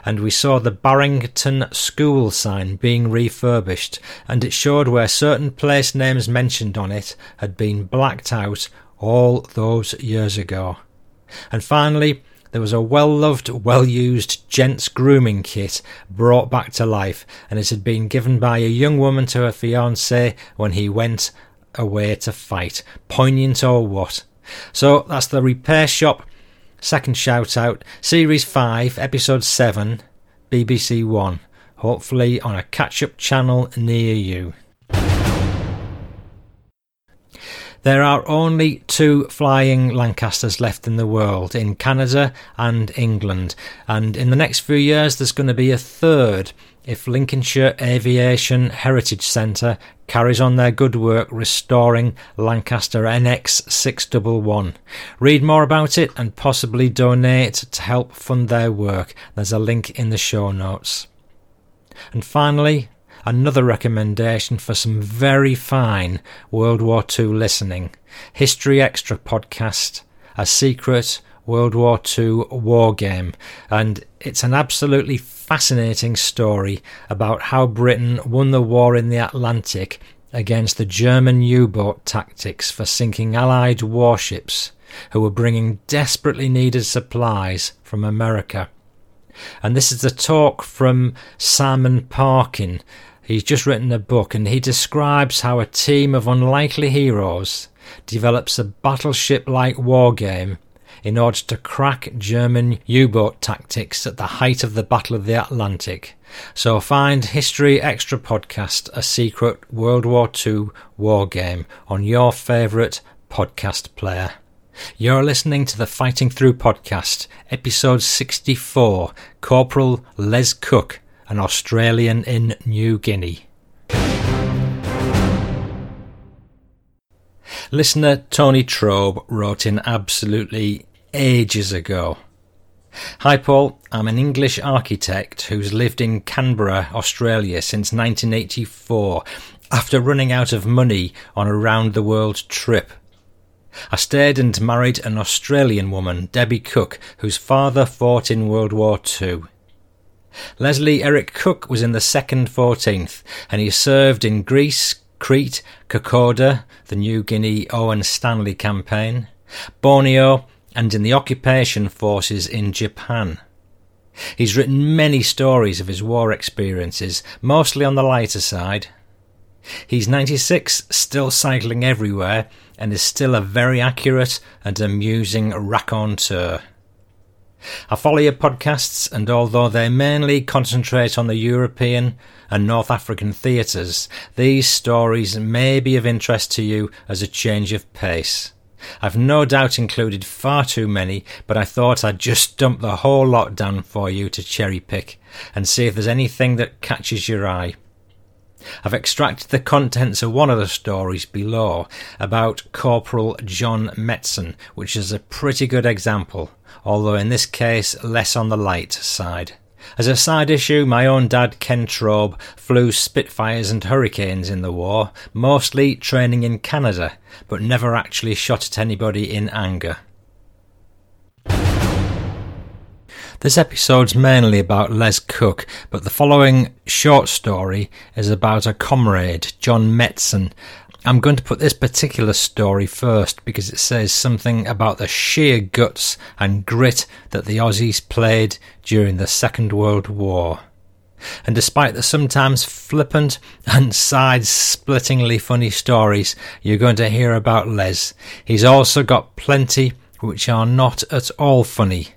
and we saw the Barrington School sign being refurbished, and it showed where certain place names mentioned on it had been blacked out all those years ago. And finally, there was a well loved, well used gents grooming kit brought back to life, and it had been given by a young woman to her fiance when he went away to fight. Poignant or what? So that's the repair shop. Second shout out, Series 5, Episode 7, BBC One. Hopefully on a catch up channel near you. There are only two flying Lancasters left in the world, in Canada and England, and in the next few years there's going to be a third if Lincolnshire Aviation Heritage Centre carries on their good work restoring Lancaster NX 611. Read more about it and possibly donate to help fund their work. There's a link in the show notes. And finally, another recommendation for some very fine World War II listening. History Extra podcast, a secret World War II war game, and it's an absolutely fascinating story about how Britain won the war in the Atlantic against the German U boat tactics for sinking Allied warships who were bringing desperately needed supplies from America. And this is a talk from Simon Parkin, He's just written a book and he describes how a team of unlikely heroes develops a battleship like war game in order to crack German U boat tactics at the height of the Battle of the Atlantic. So find History Extra Podcast, a secret World War II war game, on your favourite podcast player. You're listening to the Fighting Through podcast, episode 64, Corporal Les Cook an Australian in New Guinea. Listener Tony Trobe wrote in absolutely ages ago. Hi Paul, I'm an English architect who's lived in Canberra, Australia since 1984 after running out of money on a round the world trip. I stayed and married an Australian woman, Debbie Cook, whose father fought in World War II. Leslie Eric Cook was in the second 14th, and he served in Greece, Crete, Kokoda, the New Guinea Owen Stanley campaign, Borneo, and in the occupation forces in Japan. He's written many stories of his war experiences, mostly on the lighter side. He's 96, still cycling everywhere, and is still a very accurate and amusing raconteur. I follow your podcasts, and although they mainly concentrate on the European and North African theatres, these stories may be of interest to you as a change of pace. I've no doubt included far too many, but I thought I'd just dump the whole lot down for you to cherry pick and see if there's anything that catches your eye. I've extracted the contents of one of the stories below about Corporal John Metzen, which is a pretty good example, although in this case less on the light side. As a side issue, my own dad, Ken Trobe, flew Spitfires and Hurricanes in the war, mostly training in Canada, but never actually shot at anybody in anger. This episode's mainly about Les Cook, but the following short story is about a comrade, John Metzen. I'm going to put this particular story first because it says something about the sheer guts and grit that the Aussies played during the Second World War. And despite the sometimes flippant and side splittingly funny stories you're going to hear about Les, he's also got plenty which are not at all funny.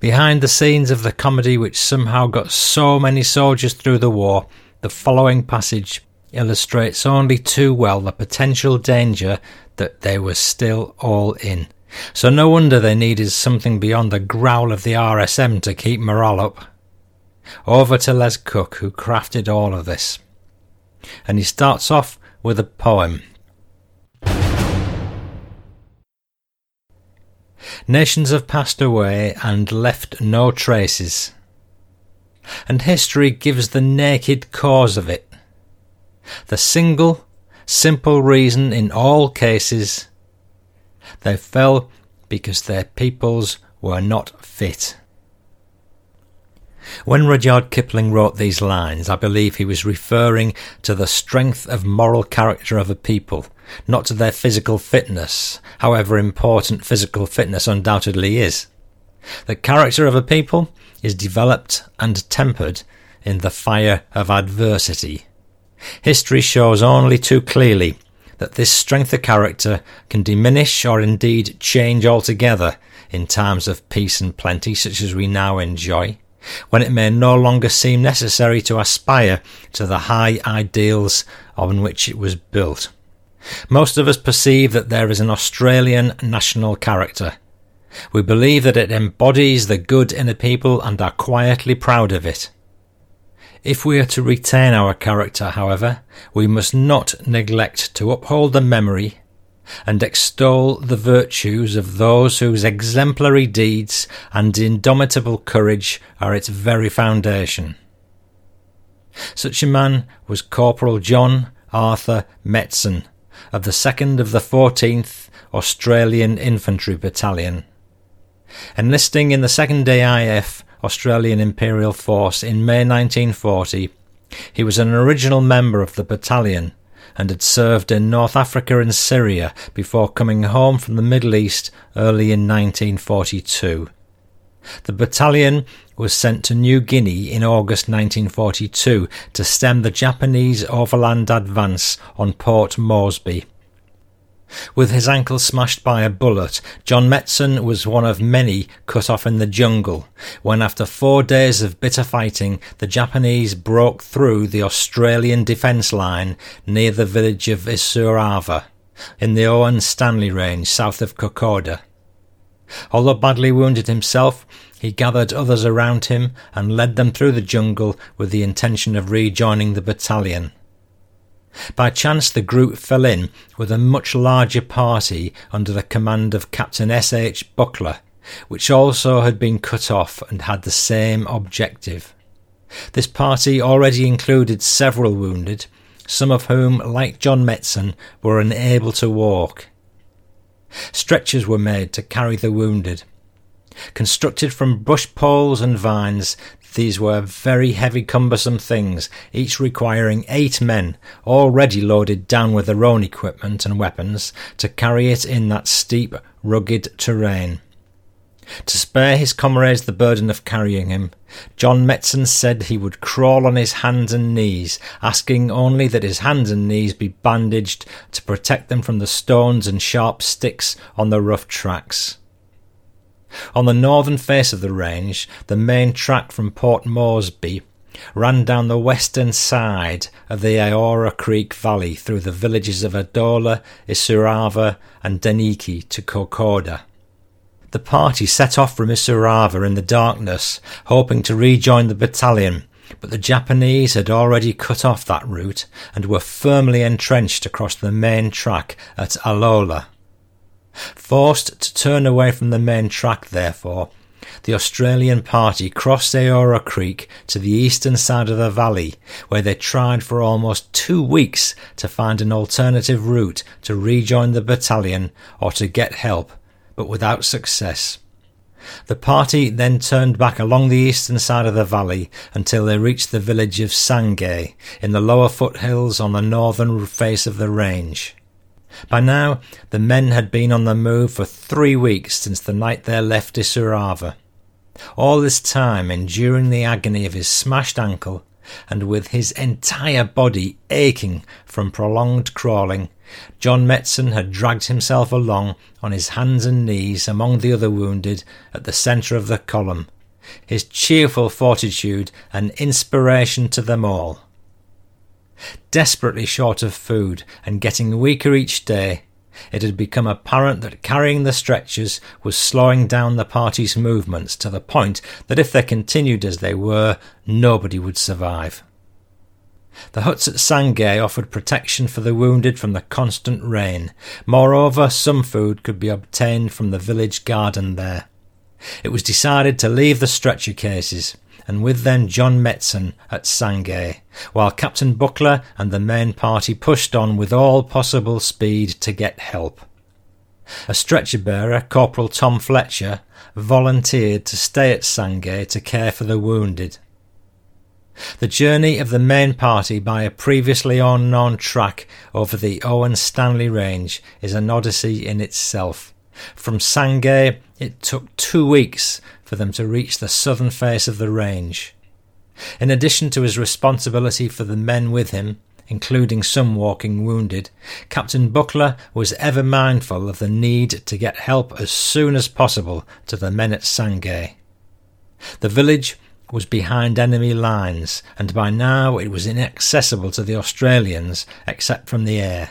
Behind the scenes of the comedy which somehow got so many soldiers through the war, the following passage illustrates only too well the potential danger that they were still all in. So no wonder they needed something beyond the growl of the RSM to keep morale up. Over to Les Cook, who crafted all of this. And he starts off with a poem. Nations have passed away and left no traces. And history gives the naked cause of it. The single, simple reason in all cases they fell because their peoples were not fit. When Rudyard Kipling wrote these lines, I believe he was referring to the strength of moral character of a people, not to their physical fitness, however important physical fitness undoubtedly is. The character of a people is developed and tempered in the fire of adversity. History shows only too clearly that this strength of character can diminish or indeed change altogether in times of peace and plenty such as we now enjoy, when it may no longer seem necessary to aspire to the high ideals on which it was built. Most of us perceive that there is an Australian national character. We believe that it embodies the good in a people and are quietly proud of it. If we are to retain our character, however, we must not neglect to uphold the memory and extol the virtues of those whose exemplary deeds and indomitable courage are its very foundation. Such a man was Corporal John Arthur Metzen of the 2nd of the 14th Australian Infantry Battalion. Enlisting in the 2nd AIF Australian Imperial Force in May 1940, he was an original member of the battalion and had served in North Africa and Syria before coming home from the Middle East early in 1942. The battalion was sent to New Guinea in August 1942 to stem the Japanese overland advance on Port Moresby. With his ankle smashed by a bullet, John Metzen was one of many cut off in the jungle when, after four days of bitter fighting, the Japanese broke through the Australian defence line near the village of Isurava in the Owen Stanley Range south of Kokoda. Although badly wounded himself, he gathered others around him and led them through the jungle with the intention of rejoining the battalion. By chance, the group fell in with a much larger party under the command of Captain S. H. Buckler, which also had been cut off and had the same objective. This party already included several wounded, some of whom, like John Metzen, were unable to walk. Stretchers were made to carry the wounded. Constructed from bush poles and vines, these were very heavy, cumbersome things, each requiring eight men, already loaded down with their own equipment and weapons, to carry it in that steep, rugged terrain. To spare his comrades the burden of carrying him, John Metzen said he would crawl on his hands and knees, asking only that his hands and knees be bandaged to protect them from the stones and sharp sticks on the rough tracks. On the northern face of the range, the main track from Port Moresby ran down the western side of the Eora Creek Valley through the villages of Alola, Isurava, and Deniki to Kokoda. The party set off from Isurava in the darkness, hoping to rejoin the battalion, but the Japanese had already cut off that route and were firmly entrenched across the main track at Alola. Forced to turn away from the main track, therefore, the Australian party crossed Eora Creek to the eastern side of the valley, where they tried for almost two weeks to find an alternative route to rejoin the battalion or to get help, but without success. The party then turned back along the eastern side of the valley until they reached the village of Sangay in the lower foothills on the northern face of the range. By now, the men had been on the move for three weeks since the night they left Isurava. All this time, enduring the agony of his smashed ankle, and with his entire body aching from prolonged crawling, John Metzen had dragged himself along on his hands and knees among the other wounded at the centre of the column, his cheerful fortitude an inspiration to them all. Desperately short of food and getting weaker each day, it had become apparent that carrying the stretchers was slowing down the party's movements to the point that if they continued as they were, nobody would survive. The huts at Sangay offered protection for the wounded from the constant rain. Moreover, some food could be obtained from the village garden there. It was decided to leave the stretcher cases, and with them John Metzen at Sangay, while Captain Buckler and the main party pushed on with all possible speed to get help. A stretcher bearer, Corporal Tom Fletcher, volunteered to stay at Sangay to care for the wounded. The journey of the main party by a previously unknown track over the Owen Stanley Range is an odyssey in itself. From Sangay, it took two weeks for them to reach the southern face of the range. In addition to his responsibility for the men with him, including some walking wounded, Captain Buckler was ever mindful of the need to get help as soon as possible to the men at Sangay. The village was behind enemy lines, and by now it was inaccessible to the Australians except from the air.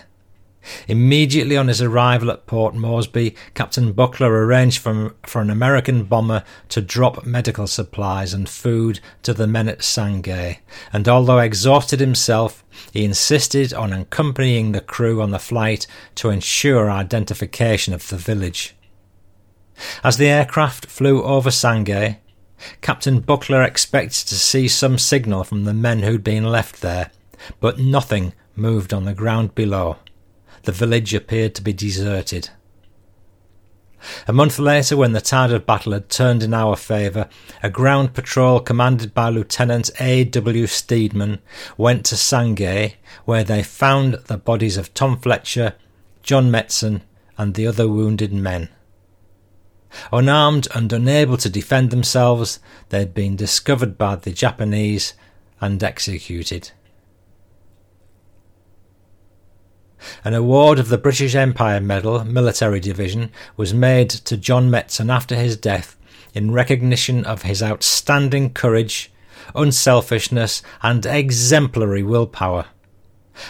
Immediately on his arrival at Port Moresby, Captain Buckler arranged for, for an American bomber to drop medical supplies and food to the men at Sangay, and although exhausted himself, he insisted on accompanying the crew on the flight to ensure identification of the village. As the aircraft flew over Sangay, Captain Buckler expected to see some signal from the men who'd been left there, but nothing moved on the ground below the village appeared to be deserted. A month later, when the tide of battle had turned in our favour, a ground patrol commanded by Lieutenant A. W. Steedman went to Sangay, where they found the bodies of Tom Fletcher, John Metzen, and the other wounded men. Unarmed and unable to defend themselves, they had been discovered by the Japanese and executed. An award of the British Empire Medal Military Division was made to John Metzen after his death in recognition of his outstanding courage, unselfishness, and exemplary willpower.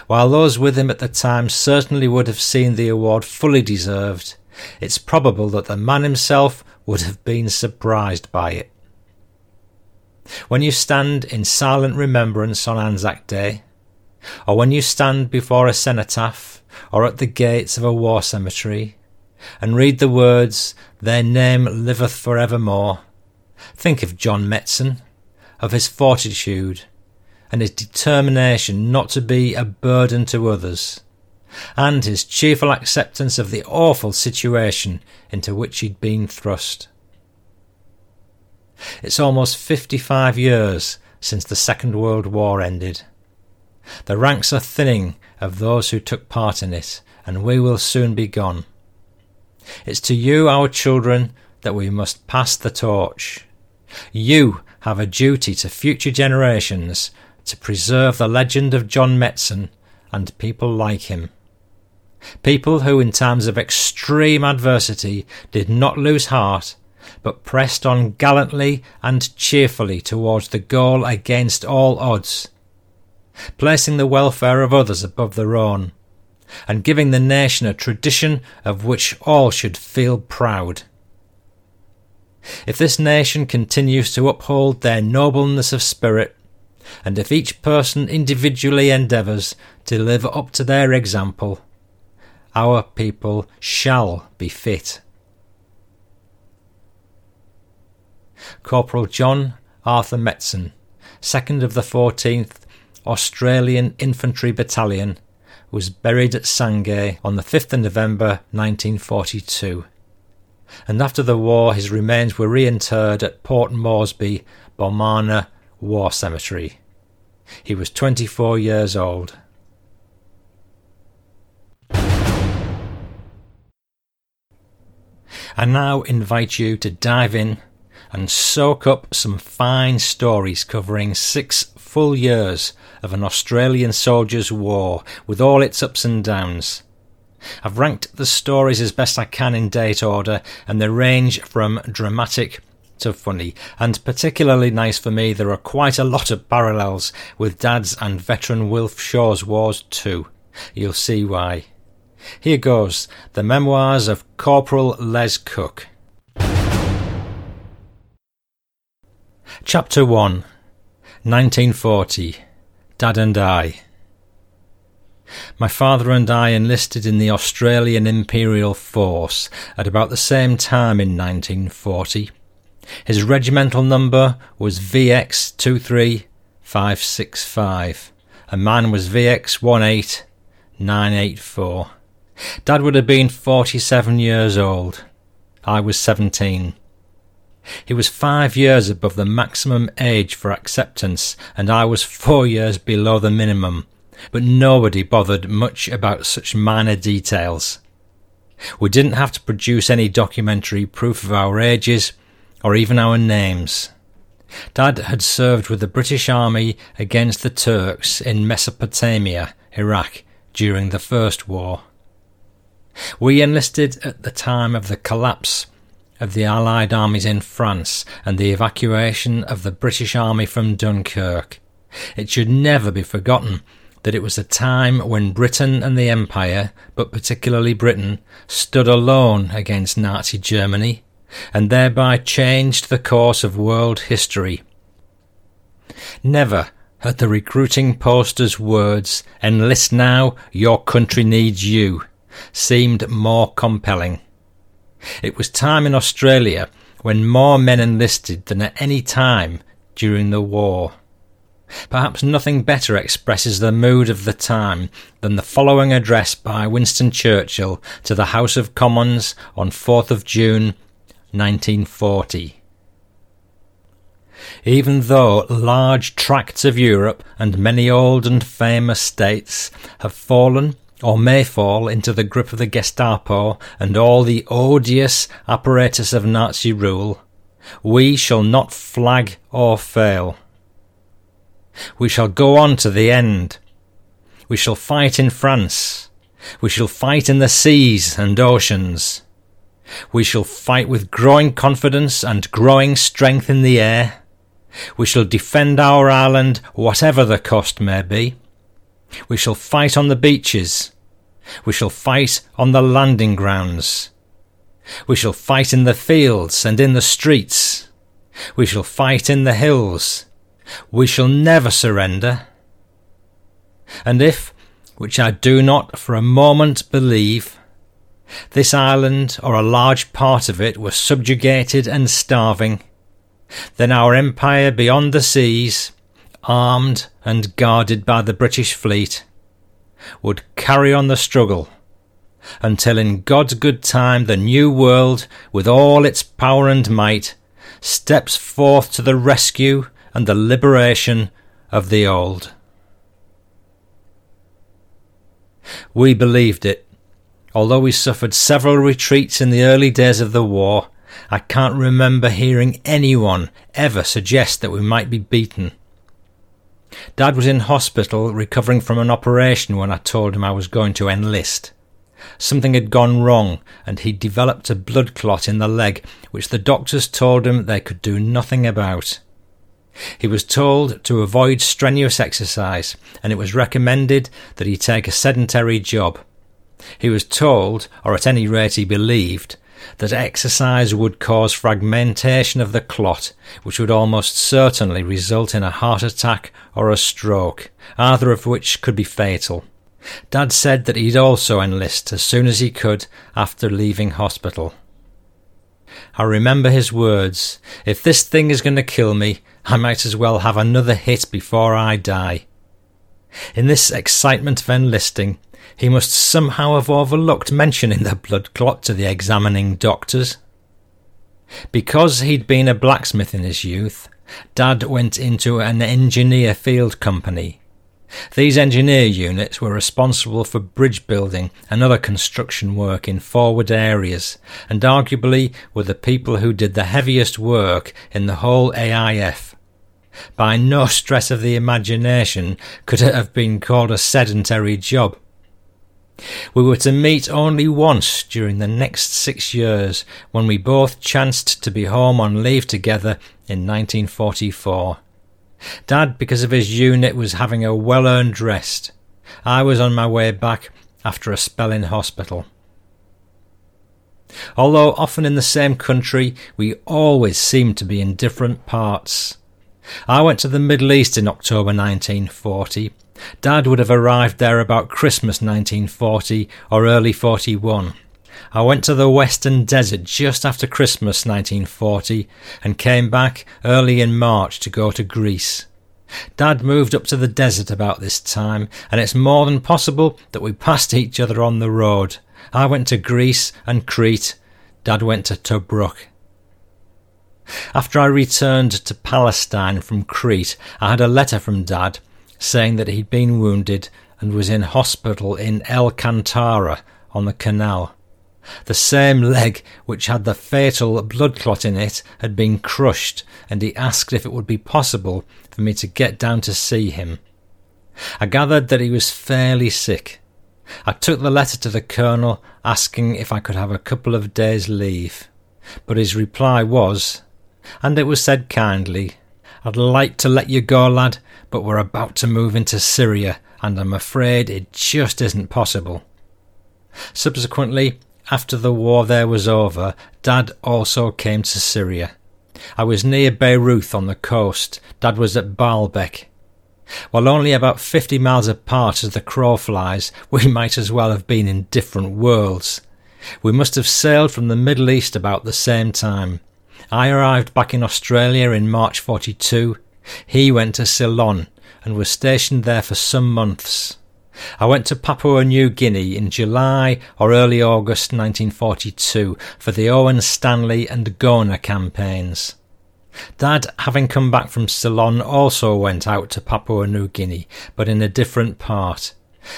While those with him at the time certainly would have seen the award fully deserved, it's probable that the man himself would have been surprised by it. When you stand in silent remembrance on Anzac Day, or when you stand before a cenotaph or at the gates of a war cemetery, and read the words, Their name liveth for evermore, think of John Metzen, of his fortitude, and his determination not to be a burden to others, and his cheerful acceptance of the awful situation into which he'd been thrust. It's almost fifty five years since the Second World War ended. The ranks are thinning of those who took part in it, and we will soon be gone. It's to you, our children, that we must pass the torch. You have a duty to future generations to preserve the legend of John Metzen and people like him. People who, in times of extreme adversity, did not lose heart, but pressed on gallantly and cheerfully towards the goal against all odds placing the welfare of others above their own, and giving the nation a tradition of which all should feel proud. If this nation continues to uphold their nobleness of spirit, and if each person individually endeavours to live up to their example, our people shall be fit. Corporal John Arthur Metzen, 2nd of the 14th Australian Infantry Battalion, was buried at Sangay on the 5th of November 1942. And after the war, his remains were reinterred at Port Moresby, Bomana War Cemetery. He was 24 years old. I now invite you to dive in and soak up some fine stories covering six full years of an Australian soldier's war with all its ups and downs. I've ranked the stories as best I can in date order, and they range from dramatic to funny. And particularly nice for me, there are quite a lot of parallels with Dad's and veteran Wilf Shaw's wars too. You'll see why. Here goes the memoirs of Corporal Les Cook. Chapter 1 1940 Dad and I. My father and I enlisted in the Australian Imperial Force at about the same time in 1940. His regimental number was VX 23565, and mine was VX 18984. Dad would have been 47 years old. I was 17. He was five years above the maximum age for acceptance, and I was four years below the minimum, but nobody bothered much about such minor details. We didn't have to produce any documentary proof of our ages or even our names. Dad had served with the British Army against the Turks in Mesopotamia, Iraq, during the First War. We enlisted at the time of the collapse of the Allied armies in France and the evacuation of the British Army from Dunkirk. It should never be forgotten that it was a time when Britain and the Empire, but particularly Britain, stood alone against Nazi Germany and thereby changed the course of world history. Never had the recruiting poster's words, Enlist now, your country needs you, seemed more compelling. It was time in Australia when more men enlisted than at any time during the war. Perhaps nothing better expresses the mood of the time than the following address by Winston Churchill to the House of Commons on 4th of June 1940. Even though large tracts of Europe and many old and famous states have fallen or may fall into the grip of the Gestapo and all the odious apparatus of Nazi rule, we shall not flag or fail. We shall go on to the end. We shall fight in France. We shall fight in the seas and oceans. We shall fight with growing confidence and growing strength in the air. We shall defend our island, whatever the cost may be. We shall fight on the beaches. We shall fight on the landing grounds. We shall fight in the fields and in the streets. We shall fight in the hills. We shall never surrender. And if, which I do not for a moment believe, this island or a large part of it were subjugated and starving, then our empire beyond the seas, armed and guarded by the British fleet, would carry on the struggle until in God's good time the new world, with all its power and might, steps forth to the rescue and the liberation of the old. We believed it. Although we suffered several retreats in the early days of the war, I can't remember hearing anyone ever suggest that we might be beaten. Dad was in hospital recovering from an operation when I told him I was going to enlist. Something had gone wrong, and he'd developed a blood clot in the leg, which the doctors told him they could do nothing about. He was told to avoid strenuous exercise, and it was recommended that he take a sedentary job. He was told, or at any rate he believed, that exercise would cause fragmentation of the clot, which would almost certainly result in a heart attack or a stroke, either of which could be fatal. Dad said that he'd also enlist as soon as he could after leaving hospital. I remember his words If this thing is going to kill me, I might as well have another hit before I die. In this excitement of enlisting, he must somehow have overlooked mentioning the blood clot to the examining doctors. Because he'd been a blacksmith in his youth, Dad went into an engineer field company. These engineer units were responsible for bridge building and other construction work in forward areas, and arguably were the people who did the heaviest work in the whole AIF. By no stress of the imagination could it have been called a sedentary job. We were to meet only once during the next six years when we both chanced to be home on leave together in 1944. Dad, because of his unit, was having a well earned rest. I was on my way back after a spell in hospital. Although often in the same country, we always seemed to be in different parts. I went to the Middle East in October 1940. Dad would have arrived there about Christmas 1940 or early 41. I went to the Western Desert just after Christmas 1940 and came back early in March to go to Greece. Dad moved up to the desert about this time, and it's more than possible that we passed each other on the road. I went to Greece and Crete. Dad went to Tobruk. After I returned to Palestine from Crete, I had a letter from Dad saying that he'd been wounded and was in hospital in El Kantara on the canal. The same leg which had the fatal blood clot in it had been crushed, and he asked if it would be possible for me to get down to see him. I gathered that he was fairly sick. I took the letter to the colonel asking if I could have a couple of days' leave, but his reply was, and it was said kindly, I'd like to let you go, lad, but we're about to move into Syria, and I'm afraid it just isn't possible. Subsequently, after the war there was over, Dad also came to Syria. I was near Beirut on the coast. Dad was at Baalbek. While only about fifty miles apart as the crow flies, we might as well have been in different worlds. We must have sailed from the Middle East about the same time. I arrived back in Australia in March 42. He went to Ceylon and was stationed there for some months. I went to Papua New Guinea in July or early August 1942 for the Owen Stanley and Gona campaigns. Dad, having come back from Ceylon, also went out to Papua New Guinea, but in a different part.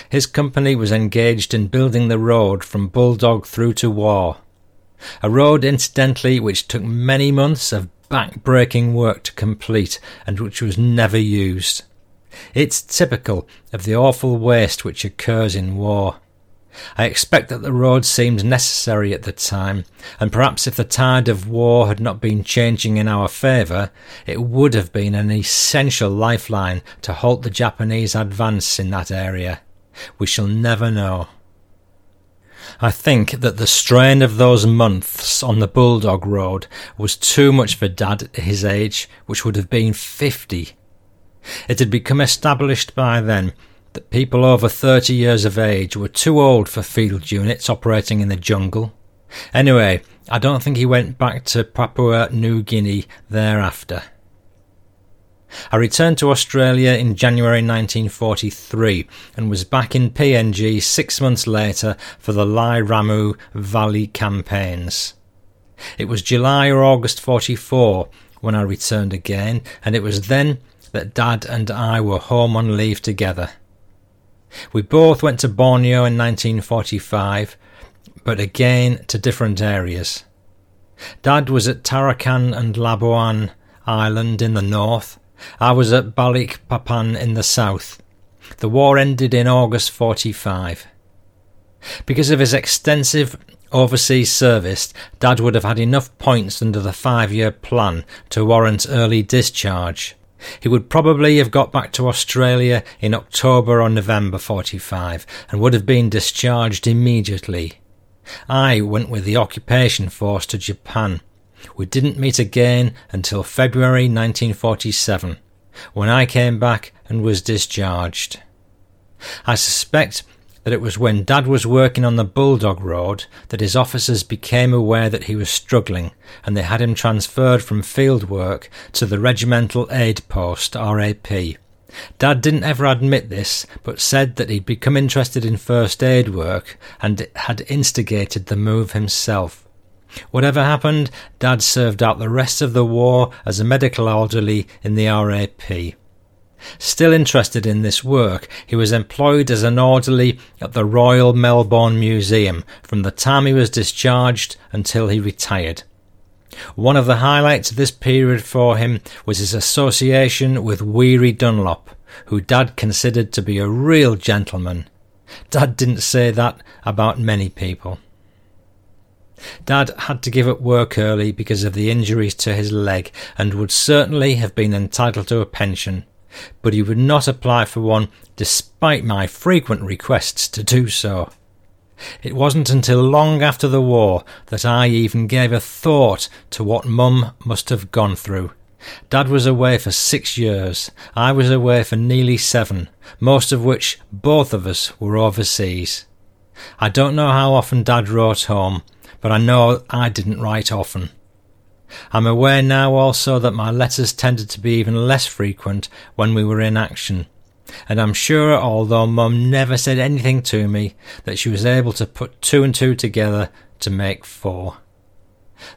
His company was engaged in building the road from Bulldog through to Wau. A road, incidentally, which took many months of back-breaking work to complete and which was never used. It's typical of the awful waste which occurs in war. I expect that the road seemed necessary at the time, and perhaps if the tide of war had not been changing in our favour, it would have been an essential lifeline to halt the Japanese advance in that area. We shall never know. I think that the strain of those months on the Bulldog Road was too much for Dad at his age, which would have been fifty it had become established by then that people over 30 years of age were too old for field units operating in the jungle. Anyway, I don't think he went back to Papua New Guinea thereafter. I returned to Australia in January 1943 and was back in PNG six months later for the Lae Ramu Valley campaigns. It was July or August 44 when I returned again, and it was then that Dad and I were home on leave together. We both went to Borneo in 1945, but again to different areas. Dad was at Tarakan and Labuan Island in the north. I was at Balik Papan in the south. The war ended in August 45. Because of his extensive overseas service, Dad would have had enough points under the five year plan to warrant early discharge. He would probably have got back to Australia in October or November 45 and would have been discharged immediately. I went with the occupation force to Japan. We didn't meet again until February 1947, when I came back and was discharged. I suspect that it was when Dad was working on the Bulldog Road that his officers became aware that he was struggling and they had him transferred from field work to the Regimental Aid Post, RAP. Dad didn't ever admit this, but said that he'd become interested in first aid work and had instigated the move himself. Whatever happened, Dad served out the rest of the war as a medical orderly in the RAP. Still interested in this work, he was employed as an orderly at the Royal Melbourne Museum from the time he was discharged until he retired. One of the highlights of this period for him was his association with Weary Dunlop, who Dad considered to be a real gentleman. Dad didn't say that about many people. Dad had to give up work early because of the injuries to his leg and would certainly have been entitled to a pension but he would not apply for one despite my frequent requests to do so. It wasn't until long after the war that I even gave a thought to what Mum must have gone through. Dad was away for six years. I was away for nearly seven, most of which both of us were overseas. I don't know how often Dad wrote home, but I know I didn't write often. I'm aware now also that my letters tended to be even less frequent when we were in action, and I'm sure, although Mum never said anything to me, that she was able to put two and two together to make four.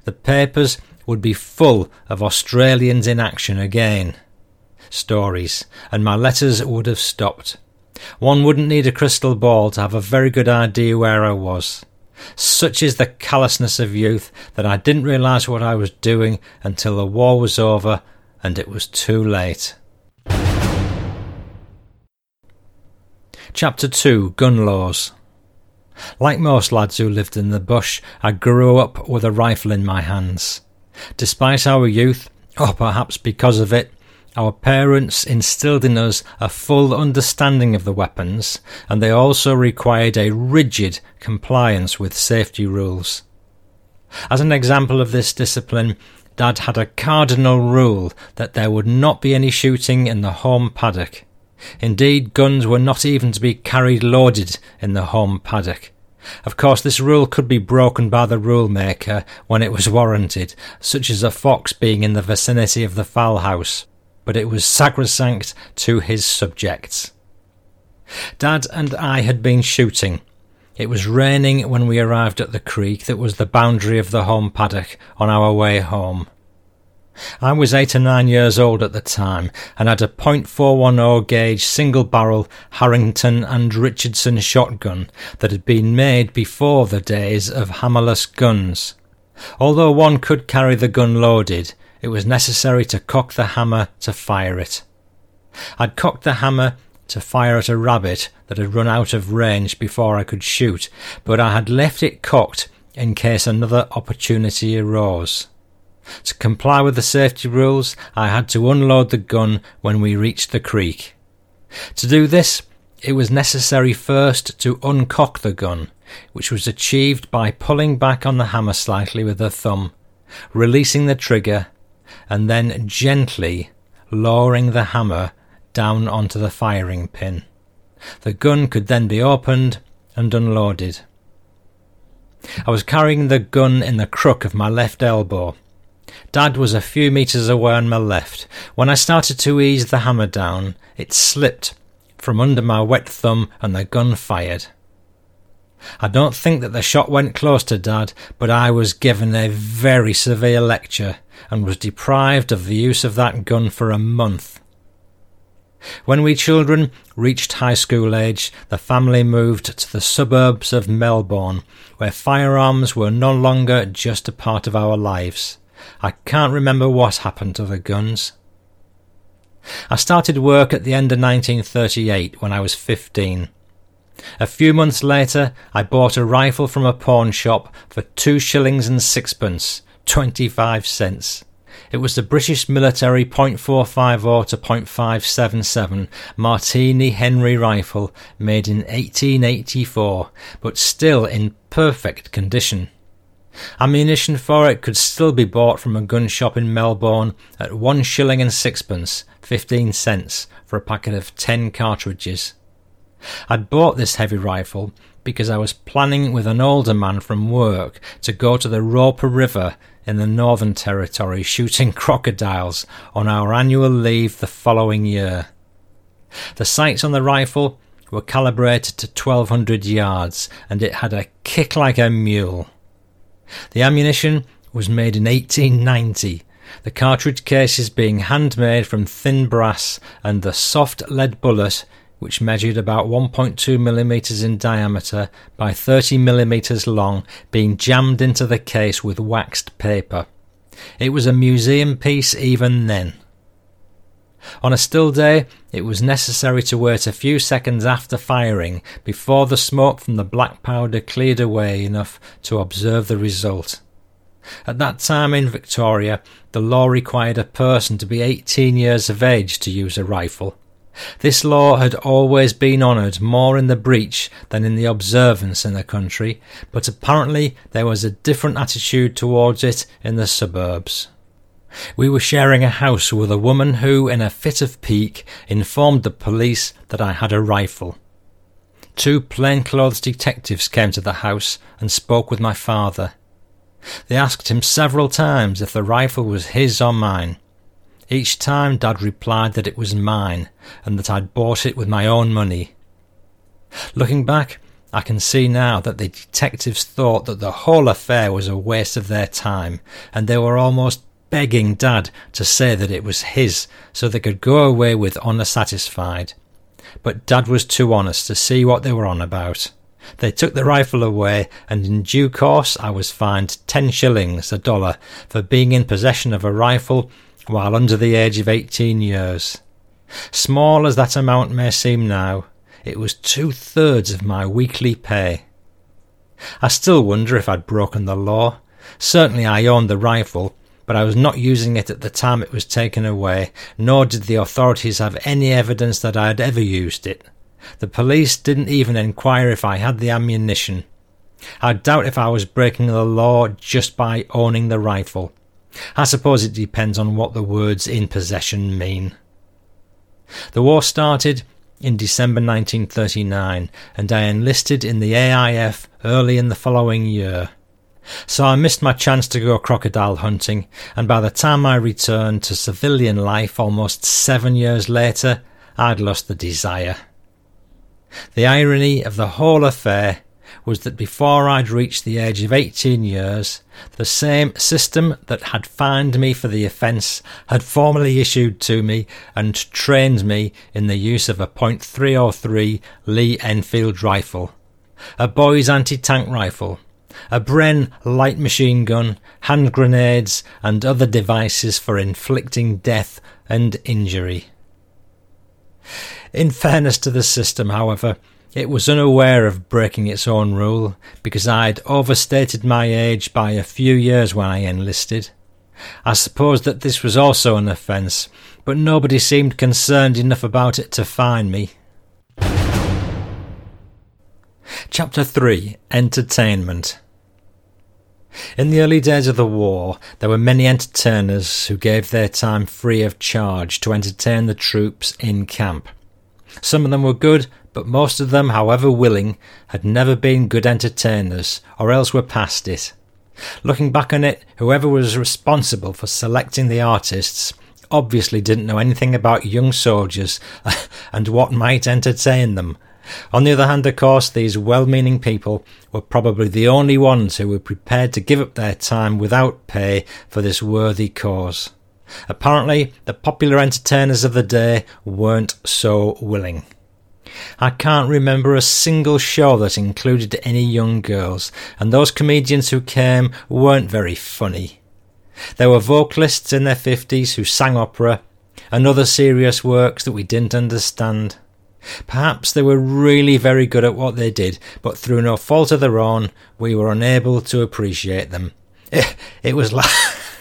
The papers would be full of Australians in action again. Stories, and my letters would have stopped. One wouldn't need a crystal ball to have a very good idea where I was. Such is the callousness of youth that I didn't realise what I was doing until the war was over and it was too late. Chapter 2 Gun Laws Like most lads who lived in the bush, I grew up with a rifle in my hands. Despite our youth, or perhaps because of it, our parents instilled in us a full understanding of the weapons, and they also required a rigid compliance with safety rules. As an example of this discipline, Dad had a cardinal rule that there would not be any shooting in the home paddock. Indeed, guns were not even to be carried loaded in the home paddock. Of course, this rule could be broken by the rule maker when it was warranted, such as a fox being in the vicinity of the fowl house but it was sacrosanct to his subjects. Dad and I had been shooting. It was raining when we arrived at the creek that was the boundary of the home paddock on our way home. I was eight or nine years old at the time and had a .410 gauge single barrel Harrington and Richardson shotgun that had been made before the days of hammerless guns. Although one could carry the gun loaded, it was necessary to cock the hammer to fire it. I'd cocked the hammer to fire at a rabbit that had run out of range before I could shoot, but I had left it cocked in case another opportunity arose. To comply with the safety rules, I had to unload the gun when we reached the creek. To do this, it was necessary first to uncock the gun, which was achieved by pulling back on the hammer slightly with the thumb, releasing the trigger, and then gently lowering the hammer down onto the firing pin. The gun could then be opened and unloaded. I was carrying the gun in the crook of my left elbow. Dad was a few metres away on my left. When I started to ease the hammer down, it slipped from under my wet thumb and the gun fired. I don't think that the shot went close to Dad, but I was given a very severe lecture and was deprived of the use of that gun for a month. When we children reached high school age, the family moved to the suburbs of Melbourne, where firearms were no longer just a part of our lives. I can't remember what happened to the guns. I started work at the end of 1938 when I was 15. A few months later, I bought a rifle from a pawn shop for two shillings and sixpence, 25 cents. It was the British military .450 to .577 Martini Henry rifle made in 1884, but still in perfect condition. Ammunition for it could still be bought from a gun shop in Melbourne at one shilling and sixpence, fifteen cents, for a packet of ten cartridges. I'd bought this heavy rifle because I was planning with an older man from work to go to the Roper River in the Northern Territory shooting crocodiles on our annual leave the following year. The sights on the rifle were calibrated to 1200 yards and it had a kick like a mule. The ammunition was made in 1890, the cartridge cases being handmade from thin brass and the soft lead bullet which measured about 1.2 millimeters in diameter by 30 millimeters long, being jammed into the case with waxed paper. It was a museum piece even then. On a still day, it was necessary to wait a few seconds after firing before the smoke from the black powder cleared away enough to observe the result. At that time in Victoria, the law required a person to be 18 years of age to use a rifle. This law had always been honoured more in the breach than in the observance in the country, but apparently there was a different attitude towards it in the suburbs. We were sharing a house with a woman who, in a fit of pique, informed the police that I had a rifle. Two plainclothes detectives came to the house and spoke with my father. They asked him several times if the rifle was his or mine. Each time Dad replied that it was mine and that I'd bought it with my own money. Looking back, I can see now that the detectives thought that the whole affair was a waste of their time, and they were almost begging Dad to say that it was his so they could go away with honour satisfied. But Dad was too honest to see what they were on about. They took the rifle away, and in due course I was fined ten shillings a dollar for being in possession of a rifle while under the age of 18 years. Small as that amount may seem now, it was two thirds of my weekly pay. I still wonder if I'd broken the law. Certainly I owned the rifle, but I was not using it at the time it was taken away, nor did the authorities have any evidence that I had ever used it. The police didn't even inquire if I had the ammunition. I doubt if I was breaking the law just by owning the rifle. I suppose it depends on what the words in possession mean. The war started in December 1939 and I enlisted in the AIF early in the following year. So I missed my chance to go crocodile hunting, and by the time I returned to civilian life almost seven years later, I'd lost the desire. The irony of the whole affair was that before I'd reached the age of 18 years, the same system that had fined me for the offence had formally issued to me and trained me in the use of a .303 Lee Enfield rifle, a Boys anti-tank rifle, a Bren light machine gun, hand grenades, and other devices for inflicting death and injury. In fairness to the system, however, it was unaware of breaking its own rule because I'd overstated my age by a few years when I enlisted. I suppose that this was also an offence, but nobody seemed concerned enough about it to fine me. Chapter 3 Entertainment In the early days of the war, there were many entertainers who gave their time free of charge to entertain the troops in camp. Some of them were good, but most of them, however willing, had never been good entertainers, or else were past it. Looking back on it, whoever was responsible for selecting the artists obviously didn't know anything about young soldiers and what might entertain them. On the other hand, of course, these well meaning people were probably the only ones who were prepared to give up their time without pay for this worthy cause. Apparently, the popular entertainers of the day weren't so willing. I can't remember a single show that included any young girls, and those comedians who came weren't very funny. There were vocalists in their fifties who sang opera and other serious works that we didn't understand. Perhaps they were really very good at what they did, but through no fault of their own, we were unable to appreciate them. It, it was like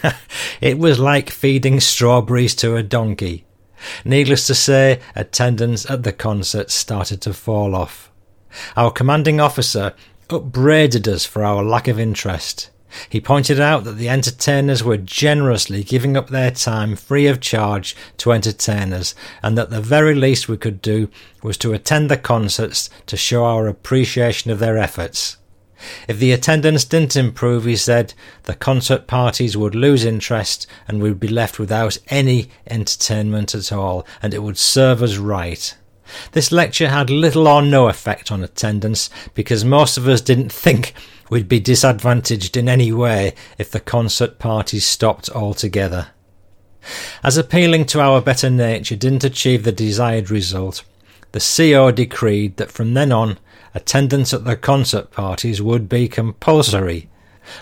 it was like feeding strawberries to a donkey. Needless to say, attendance at the concert started to fall off. Our commanding officer upbraided us for our lack of interest. He pointed out that the entertainers were generously giving up their time free of charge to entertainers, and that the very least we could do was to attend the concerts to show our appreciation of their efforts. If the attendance didn't improve, he said, the concert parties would lose interest and we'd be left without any entertainment at all, and it would serve us right. This lecture had little or no effect on attendance because most of us didn't think we'd be disadvantaged in any way if the concert parties stopped altogether. As appealing to our better nature didn't achieve the desired result, the CO decreed that from then on attendance at the concert parties would be compulsory.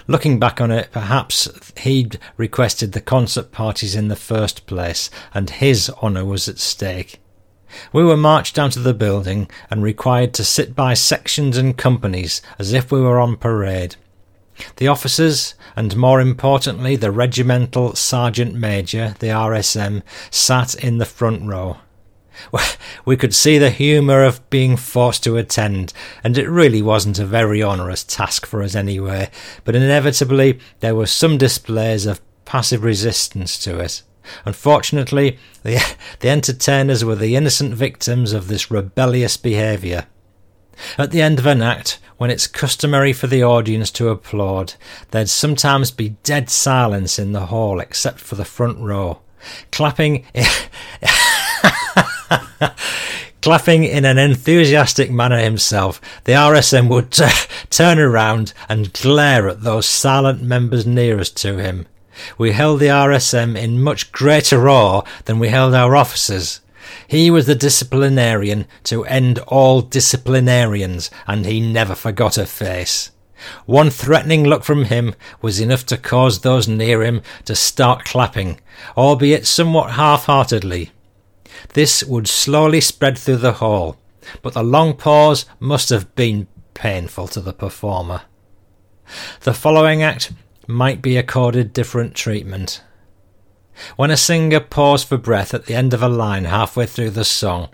Looking back on it, perhaps he'd requested the concert parties in the first place, and his honour was at stake. We were marched down to the building and required to sit by sections and companies as if we were on parade. The officers, and more importantly the regimental sergeant major, the RSM, sat in the front row. We could see the humour of being forced to attend, and it really wasn't a very onerous task for us anyway, but inevitably there were some displays of passive resistance to it. Unfortunately, the, the entertainers were the innocent victims of this rebellious behaviour. At the end of an act, when it's customary for the audience to applaud, there'd sometimes be dead silence in the hall except for the front row. Clapping. Clapping in an enthusiastic manner himself, the RSM would t- turn around and glare at those silent members nearest to him. We held the RSM in much greater awe than we held our officers. He was the disciplinarian to end all disciplinarians, and he never forgot a face. One threatening look from him was enough to cause those near him to start clapping, albeit somewhat half-heartedly. This would slowly spread through the hall, but the long pause must have been painful to the performer. The following act might be accorded different treatment. When a singer paused for breath at the end of a line halfway through the song,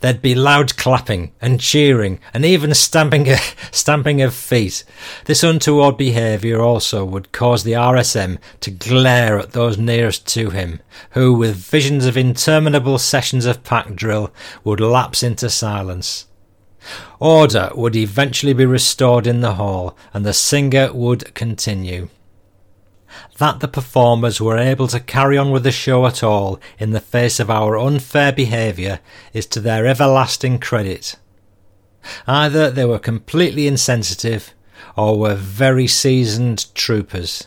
there'd be loud clapping and cheering and even stamping, stamping of feet. This untoward behaviour also would cause the RSM to glare at those nearest to him, who, with visions of interminable sessions of pack drill, would lapse into silence. Order would eventually be restored in the hall, and the singer would continue that the performers were able to carry on with the show at all in the face of our unfair behaviour is to their everlasting credit. Either they were completely insensitive or were very seasoned troopers.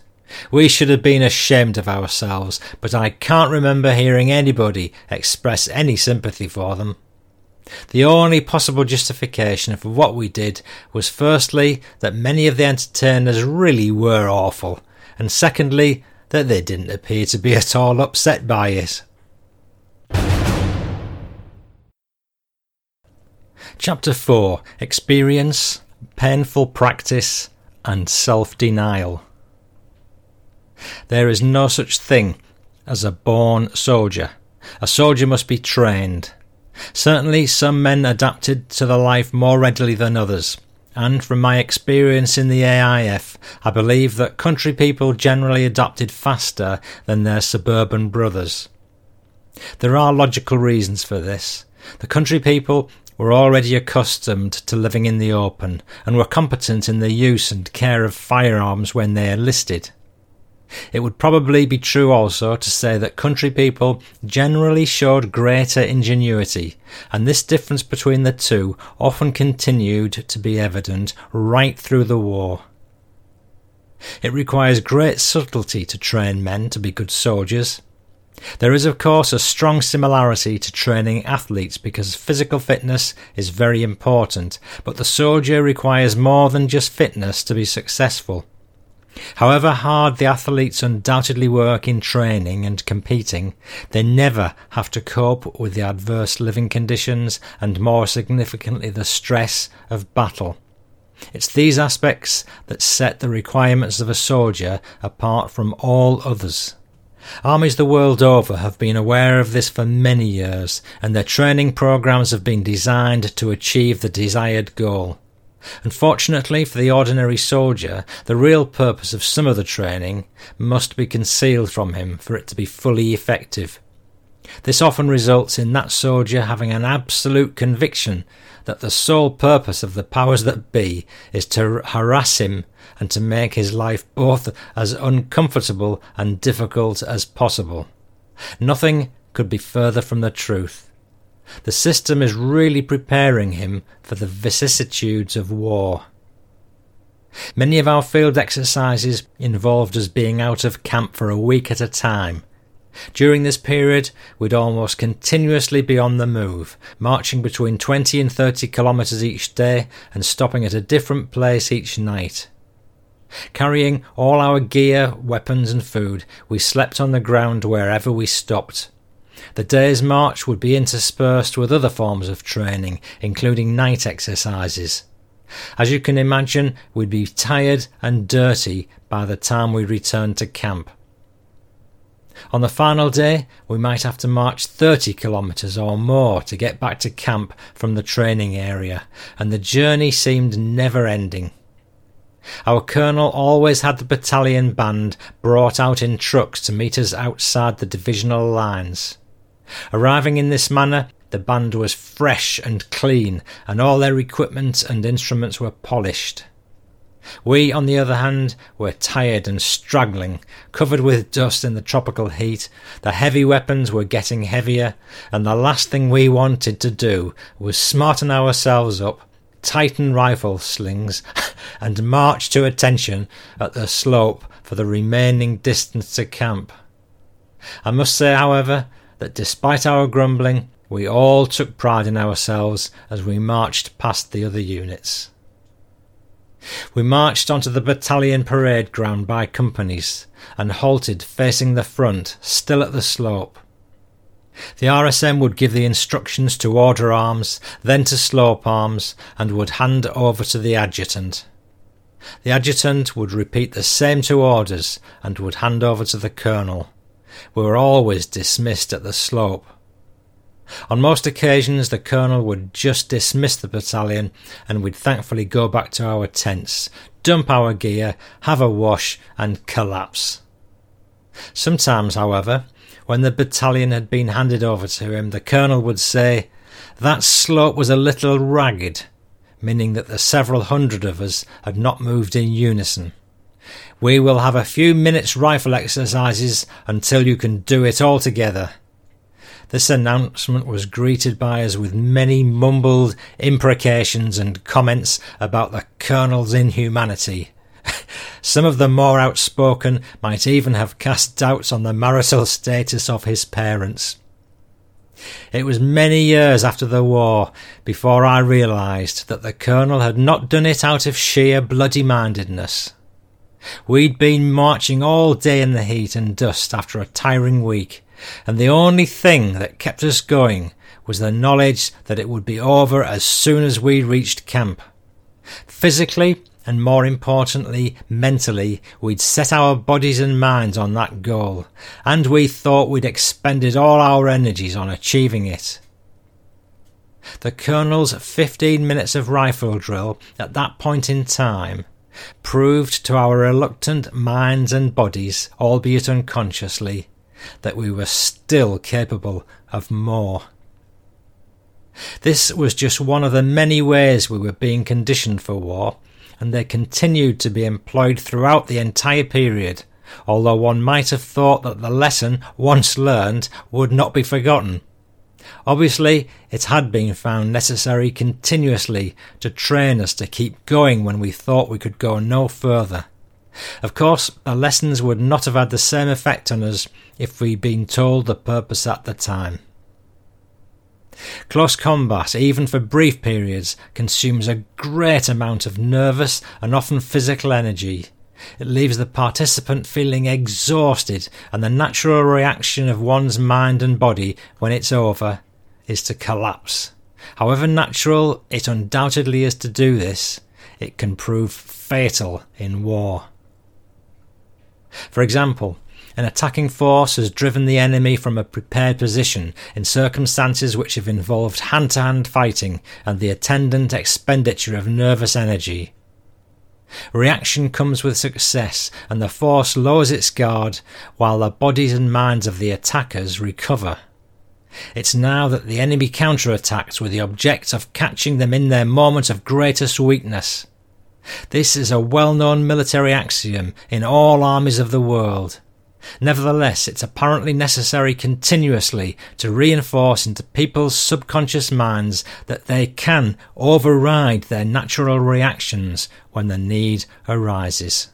We should have been ashamed of ourselves, but I can't remember hearing anybody express any sympathy for them. The only possible justification for what we did was firstly that many of the entertainers really were awful, and secondly, that they didn't appear to be at all upset by it. Chapter 4 Experience, Painful Practice, and Self Denial. There is no such thing as a born soldier. A soldier must be trained. Certainly, some men adapted to the life more readily than others and from my experience in the AIF, I believe that country people generally adopted faster than their suburban brothers. There are logical reasons for this. The country people were already accustomed to living in the open and were competent in the use and care of firearms when they enlisted. It would probably be true also to say that country people generally showed greater ingenuity, and this difference between the two often continued to be evident right through the war. It requires great subtlety to train men to be good soldiers. There is, of course, a strong similarity to training athletes because physical fitness is very important, but the soldier requires more than just fitness to be successful. However hard the athletes undoubtedly work in training and competing, they never have to cope with the adverse living conditions and, more significantly, the stress of battle. It's these aspects that set the requirements of a soldier apart from all others. Armies the world over have been aware of this for many years, and their training programs have been designed to achieve the desired goal. Unfortunately for the ordinary soldier, the real purpose of some of the training must be concealed from him for it to be fully effective. This often results in that soldier having an absolute conviction that the sole purpose of the powers that be is to harass him and to make his life both as uncomfortable and difficult as possible. Nothing could be further from the truth. The system is really preparing him for the vicissitudes of war. Many of our field exercises involved us being out of camp for a week at a time, during this period, we'd almost continuously be on the move, marching between 20 and 30 kilometres each day and stopping at a different place each night. Carrying all our gear, weapons, and food, we slept on the ground wherever we stopped. The day's march would be interspersed with other forms of training, including night exercises. As you can imagine, we'd be tired and dirty by the time we returned to camp. On the final day, we might have to march 30 kilometres or more to get back to camp from the training area, and the journey seemed never ending. Our colonel always had the battalion band brought out in trucks to meet us outside the divisional lines. Arriving in this manner, the band was fresh and clean, and all their equipment and instruments were polished. We, on the other hand, were tired and struggling, covered with dust in the tropical heat. The heavy weapons were getting heavier, and the last thing we wanted to do was smarten ourselves up, tighten rifle slings, and march to attention at the slope for the remaining distance to camp. I must say, however, that despite our grumbling, we all took pride in ourselves as we marched past the other units. We marched onto the battalion parade ground by companies and halted facing the front, still at the slope. The RSM would give the instructions to order arms, then to slope arms, and would hand over to the adjutant. The adjutant would repeat the same two orders and would hand over to the colonel. We were always dismissed at the slope. On most occasions, the colonel would just dismiss the battalion and we'd thankfully go back to our tents, dump our gear, have a wash, and collapse. Sometimes, however, when the battalion had been handed over to him, the colonel would say, That slope was a little ragged, meaning that the several hundred of us had not moved in unison. We will have a few minutes' rifle exercises until you can do it all together. This announcement was greeted by us with many mumbled imprecations and comments about the Colonel's inhumanity. Some of the more outspoken might even have cast doubts on the marital status of his parents. It was many years after the war before I realised that the Colonel had not done it out of sheer bloody mindedness. We'd been marching all day in the heat and dust after a tiring week, and the only thing that kept us going was the knowledge that it would be over as soon as we reached camp. Physically, and more importantly, mentally, we'd set our bodies and minds on that goal, and we thought we'd expended all our energies on achieving it. The Colonel's 15 minutes of rifle drill at that point in time proved to our reluctant minds and bodies, albeit unconsciously, that we were still capable of more. This was just one of the many ways we were being conditioned for war, and they continued to be employed throughout the entire period, although one might have thought that the lesson once learned would not be forgotten. Obviously, it had been found necessary continuously to train us to keep going when we thought we could go no further. Of course, the lessons would not have had the same effect on us if we'd been told the purpose at the time. Close combat, even for brief periods, consumes a great amount of nervous and often physical energy. It leaves the participant feeling exhausted, and the natural reaction of one's mind and body when it's over is to collapse. However natural it undoubtedly is to do this, it can prove fatal in war. For example, An attacking force has driven the enemy from a prepared position in circumstances which have involved hand to hand fighting and the attendant expenditure of nervous energy. Reaction comes with success, and the force lowers its guard while the bodies and minds of the attackers recover. It's now that the enemy counterattacks with the object of catching them in their moment of greatest weakness. This is a well known military axiom in all armies of the world. Nevertheless, it's apparently necessary continuously to reinforce into people's subconscious minds that they can override their natural reactions when the need arises.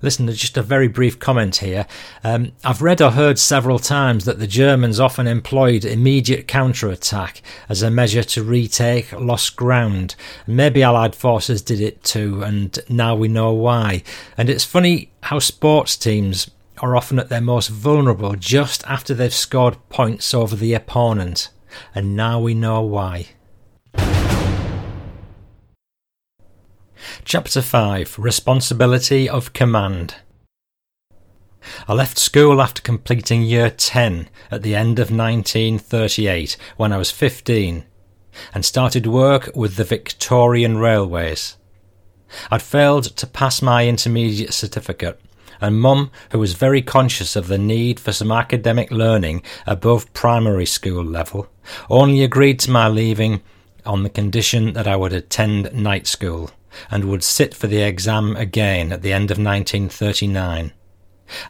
Listen to just a very brief comment here. Um, I've read or heard several times that the Germans often employed immediate counterattack as a measure to retake lost ground. Maybe Allied forces did it too, and now we know why. And it's funny how sports teams are often at their most vulnerable just after they've scored points over the opponent. And now we know why. Chapter 5 Responsibility of Command. I left school after completing year 10 at the end of 1938 when I was 15 and started work with the Victorian Railways. I'd failed to pass my intermediate certificate and Mum, who was very conscious of the need for some academic learning above primary school level, only agreed to my leaving on the condition that I would attend night school and would sit for the exam again at the end of 1939.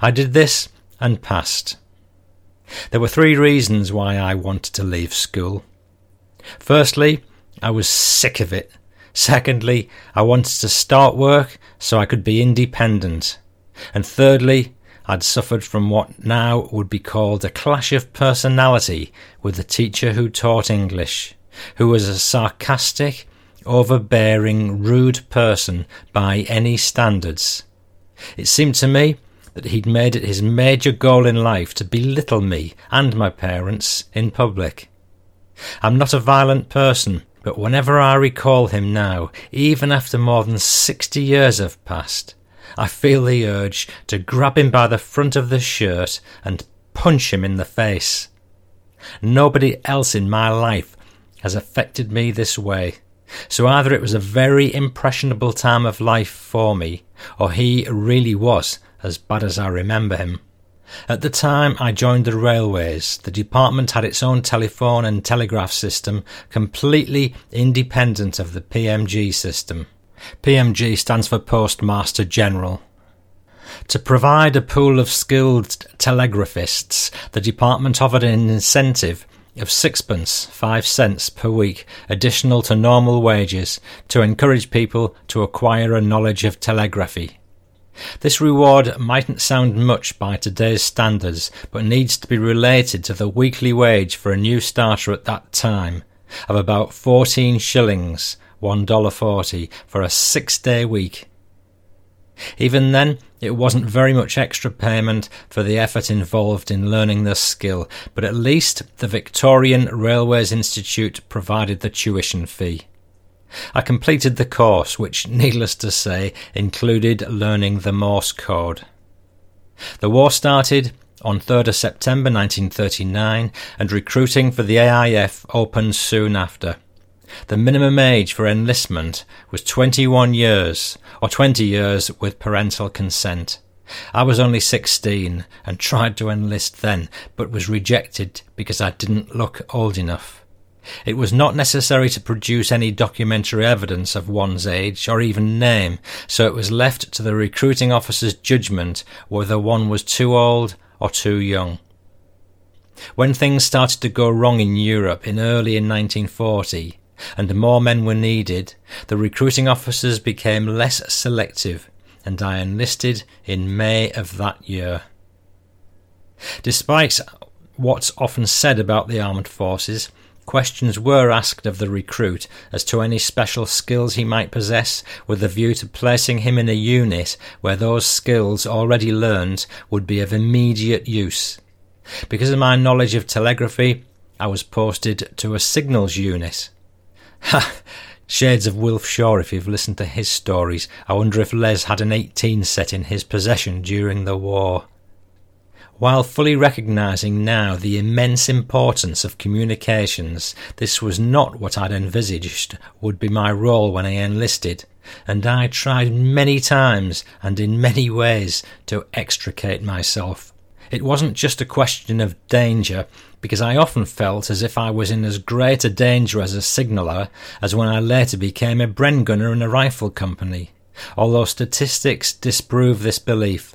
I did this and passed. There were three reasons why I wanted to leave school. Firstly, I was sick of it. Secondly, I wanted to start work so I could be independent. And thirdly, I'd suffered from what now would be called a clash of personality with the teacher who taught English, who was a sarcastic overbearing, rude person by any standards. It seemed to me that he'd made it his major goal in life to belittle me and my parents in public. I'm not a violent person, but whenever I recall him now, even after more than sixty years have passed, I feel the urge to grab him by the front of the shirt and punch him in the face. Nobody else in my life has affected me this way. So either it was a very impressionable time of life for me, or he really was as bad as I remember him. At the time I joined the railways, the department had its own telephone and telegraph system, completely independent of the PMG system. PMG stands for Postmaster General. To provide a pool of skilled telegraphists, the department offered an incentive of sixpence, five cents per week, additional to normal wages, to encourage people to acquire a knowledge of telegraphy. This reward mightn't sound much by today's standards, but needs to be related to the weekly wage for a new starter at that time of about fourteen shillings, one dollar forty, for a six day week. Even then, it wasn't very much extra payment for the effort involved in learning the skill, but at least the Victorian Railways Institute provided the tuition fee. I completed the course, which, needless to say, included learning the Morse code. The war started on 3rd of September 1939, and recruiting for the AIF opened soon after. The minimum age for enlistment was 21 years, or 20 years with parental consent. I was only 16 and tried to enlist then, but was rejected because I didn't look old enough. It was not necessary to produce any documentary evidence of one's age or even name, so it was left to the recruiting officer's judgment whether one was too old or too young. When things started to go wrong in Europe in early in 1940, and more men were needed, the recruiting officers became less selective, and I enlisted in May of that year. Despite what's often said about the armed forces, questions were asked of the recruit as to any special skills he might possess, with a view to placing him in a unit where those skills already learned would be of immediate use. Because of my knowledge of telegraphy, I was posted to a signals unit. Ha! Shades of Wilf Shaw if you've listened to his stories. I wonder if Les had an 18 set in his possession during the war. While fully recognising now the immense importance of communications, this was not what I'd envisaged would be my role when I enlisted, and I tried many times and in many ways to extricate myself. It wasn't just a question of danger, because I often felt as if I was in as great a danger as a signaller as when I later became a Bren gunner in a rifle company, although statistics disprove this belief.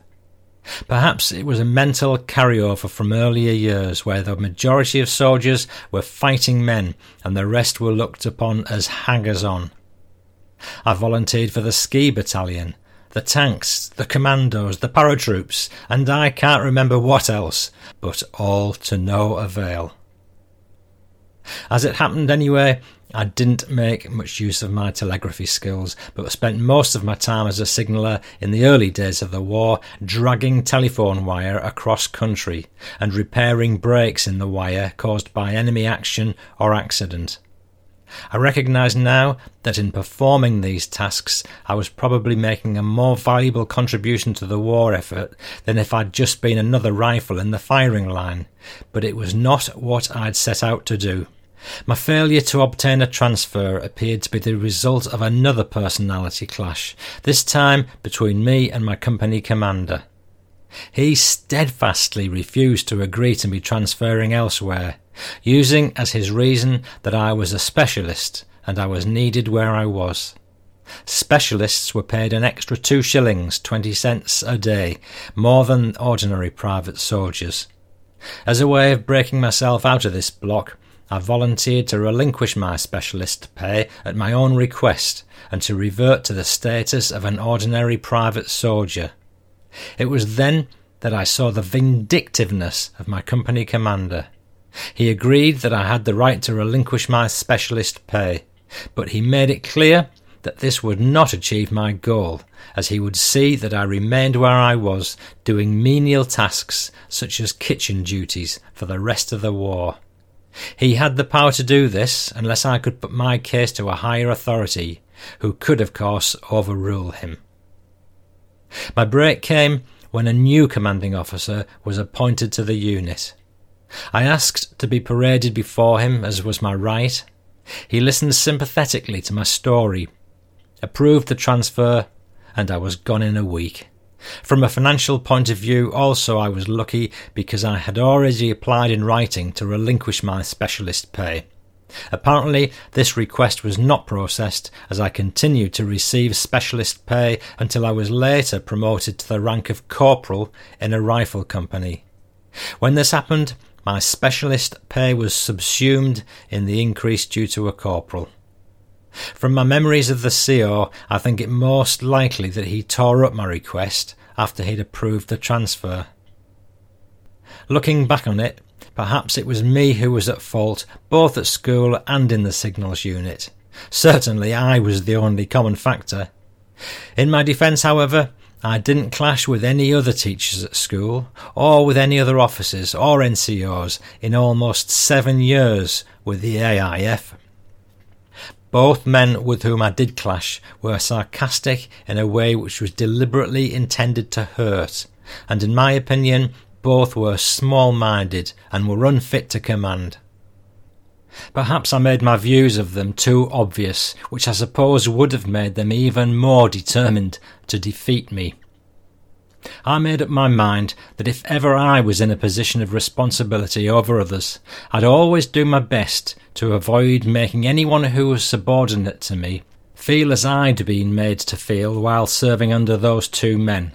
Perhaps it was a mental carryover from earlier years where the majority of soldiers were fighting men and the rest were looked upon as hangers on. I volunteered for the ski battalion, the tanks, the commandos, the paratroops, and I can't remember what else, but all to no avail. As it happened anyway, I didn't make much use of my telegraphy skills, but spent most of my time as a signaller in the early days of the war dragging telephone wire across country and repairing breaks in the wire caused by enemy action or accident. I recognise now that in performing these tasks I was probably making a more valuable contribution to the war effort than if I'd just been another rifle in the firing line, but it was not what I'd set out to do. My failure to obtain a transfer appeared to be the result of another personality clash, this time between me and my company commander. He steadfastly refused to agree to me transferring elsewhere, using as his reason that I was a specialist and I was needed where I was. Specialists were paid an extra two shillings twenty cents a day, more than ordinary private soldiers. As a way of breaking myself out of this block, I volunteered to relinquish my specialist pay at my own request and to revert to the status of an ordinary private soldier. It was then that I saw the vindictiveness of my company commander. He agreed that I had the right to relinquish my specialist pay, but he made it clear that this would not achieve my goal, as he would see that I remained where I was, doing menial tasks such as kitchen duties for the rest of the war. He had the power to do this unless I could put my case to a higher authority, who could, of course, overrule him. My break came when a new commanding officer was appointed to the unit. I asked to be paraded before him, as was my right. He listened sympathetically to my story, approved the transfer, and I was gone in a week. From a financial point of view, also, I was lucky because I had already applied in writing to relinquish my specialist pay. Apparently, this request was not processed as I continued to receive specialist pay until I was later promoted to the rank of corporal in a rifle company. When this happened, my specialist pay was subsumed in the increase due to a corporal. From my memories of the CO, I think it most likely that he tore up my request after he'd approved the transfer. Looking back on it, perhaps it was me who was at fault, both at school and in the signals unit. Certainly I was the only common factor. In my defence, however, I didn't clash with any other teachers at school, or with any other officers or NCOs in almost seven years with the AIF. Both men with whom I did clash were sarcastic in a way which was deliberately intended to hurt, and in my opinion, both were small minded and were unfit to command. Perhaps I made my views of them too obvious, which I suppose would have made them even more determined to defeat me. I made up my mind that if ever I was in a position of responsibility over others, I'd always do my best to avoid making anyone who was subordinate to me feel as I'd been made to feel while serving under those two men.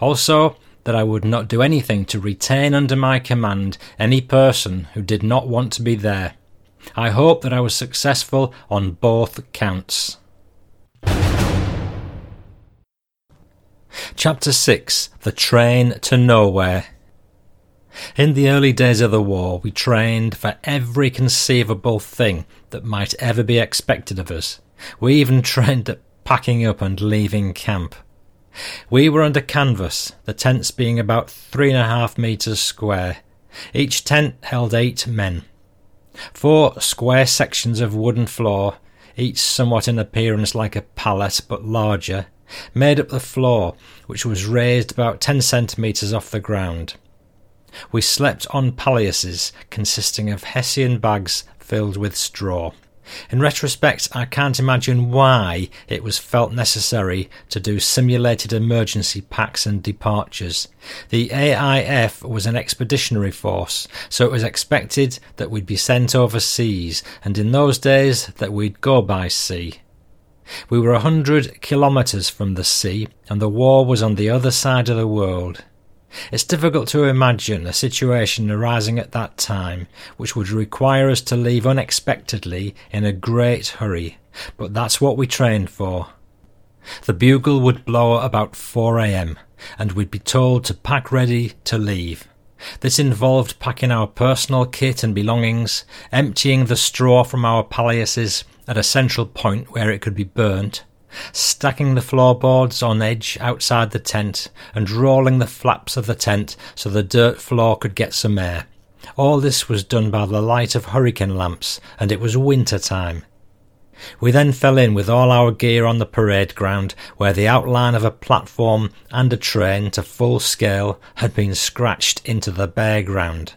Also, that I would not do anything to retain under my command any person who did not want to be there. I hope that I was successful on both counts. Chapter 6 The Train to Nowhere. In the early days of the war, we trained for every conceivable thing that might ever be expected of us. We even trained at packing up and leaving camp. We were under canvas, the tents being about three and a half metres square. Each tent held eight men. Four square sections of wooden floor, each somewhat in appearance like a pallet but larger, made up the floor, which was raised about 10 centimetres off the ground. We slept on palliasses consisting of hessian bags filled with straw. In retrospect, I can't imagine why it was felt necessary to do simulated emergency packs and departures. The AIF was an expeditionary force, so it was expected that we'd be sent overseas, and in those days that we'd go by sea. We were a hundred kilometres from the sea, and the war was on the other side of the world. It's difficult to imagine a situation arising at that time which would require us to leave unexpectedly in a great hurry, but that's what we trained for. The bugle would blow about 4 a.m., and we'd be told to pack ready to leave. This involved packing our personal kit and belongings, emptying the straw from our palliasses at a central point where it could be burnt, stacking the floorboards on edge outside the tent, and rolling the flaps of the tent so the dirt floor could get some air. All this was done by the light of hurricane lamps, and it was winter time. We then fell in with all our gear on the parade ground, where the outline of a platform and a train to full scale had been scratched into the bare ground.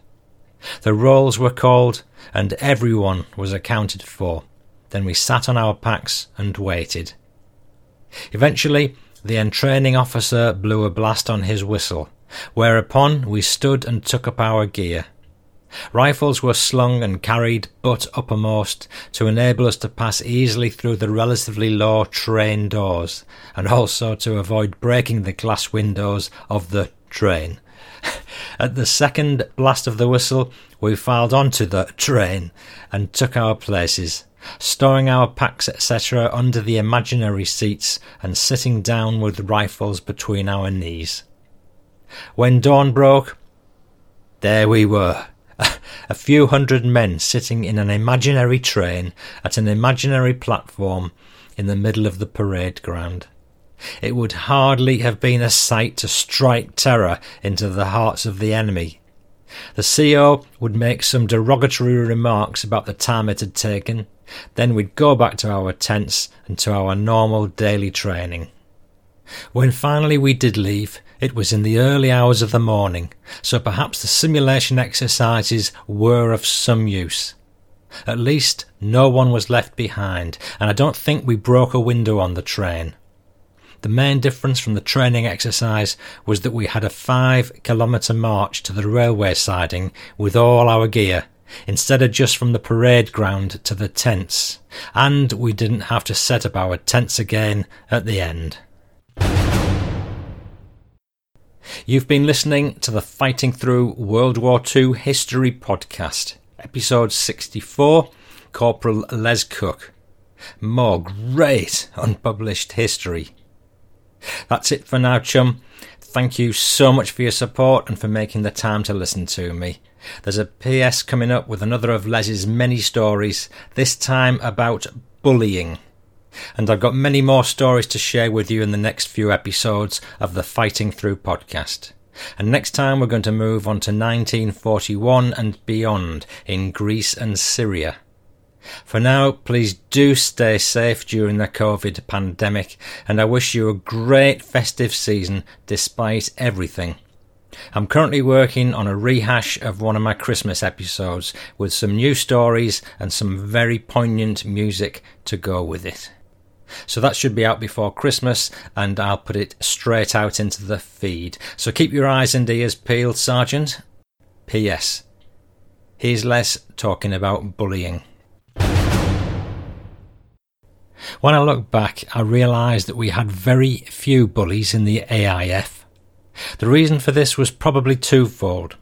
The rolls were called, and everyone was accounted for. Then we sat on our packs and waited. Eventually, the entraining officer blew a blast on his whistle, whereupon we stood and took up our gear. Rifles were slung and carried butt uppermost to enable us to pass easily through the relatively low train doors, and also to avoid breaking the glass windows of the train. At the second blast of the whistle, we filed onto the train and took our places, stowing our packs, etc., under the imaginary seats and sitting down with rifles between our knees. When dawn broke, there we were, a few hundred men sitting in an imaginary train at an imaginary platform in the middle of the parade ground. It would hardly have been a sight to strike terror into the hearts of the enemy. The CO would make some derogatory remarks about the time it had taken, then we'd go back to our tents and to our normal daily training. When finally we did leave, it was in the early hours of the morning, so perhaps the simulation exercises were of some use. At least no one was left behind, and I don't think we broke a window on the train. The main difference from the training exercise was that we had a five kilometre march to the railway siding with all our gear instead of just from the parade ground to the tents, and we didn't have to set up our tents again at the end. You've been listening to the Fighting Through World War II History podcast, episode 64, Corporal Les Cook. More great unpublished history. That's it for now, chum. Thank you so much for your support and for making the time to listen to me. There's a PS coming up with another of Les's many stories, this time about bullying. And I've got many more stories to share with you in the next few episodes of the Fighting Through podcast. And next time we're going to move on to 1941 and beyond in Greece and Syria. For now, please do stay safe during the COVID pandemic, and I wish you a great festive season despite everything. I'm currently working on a rehash of one of my Christmas episodes with some new stories and some very poignant music to go with it. So that should be out before Christmas, and I'll put it straight out into the feed. So keep your eyes and ears peeled, Sergeant. P.S. Here's Les talking about bullying. When I look back, I realise that we had very few bullies in the AIF. The reason for this was probably twofold.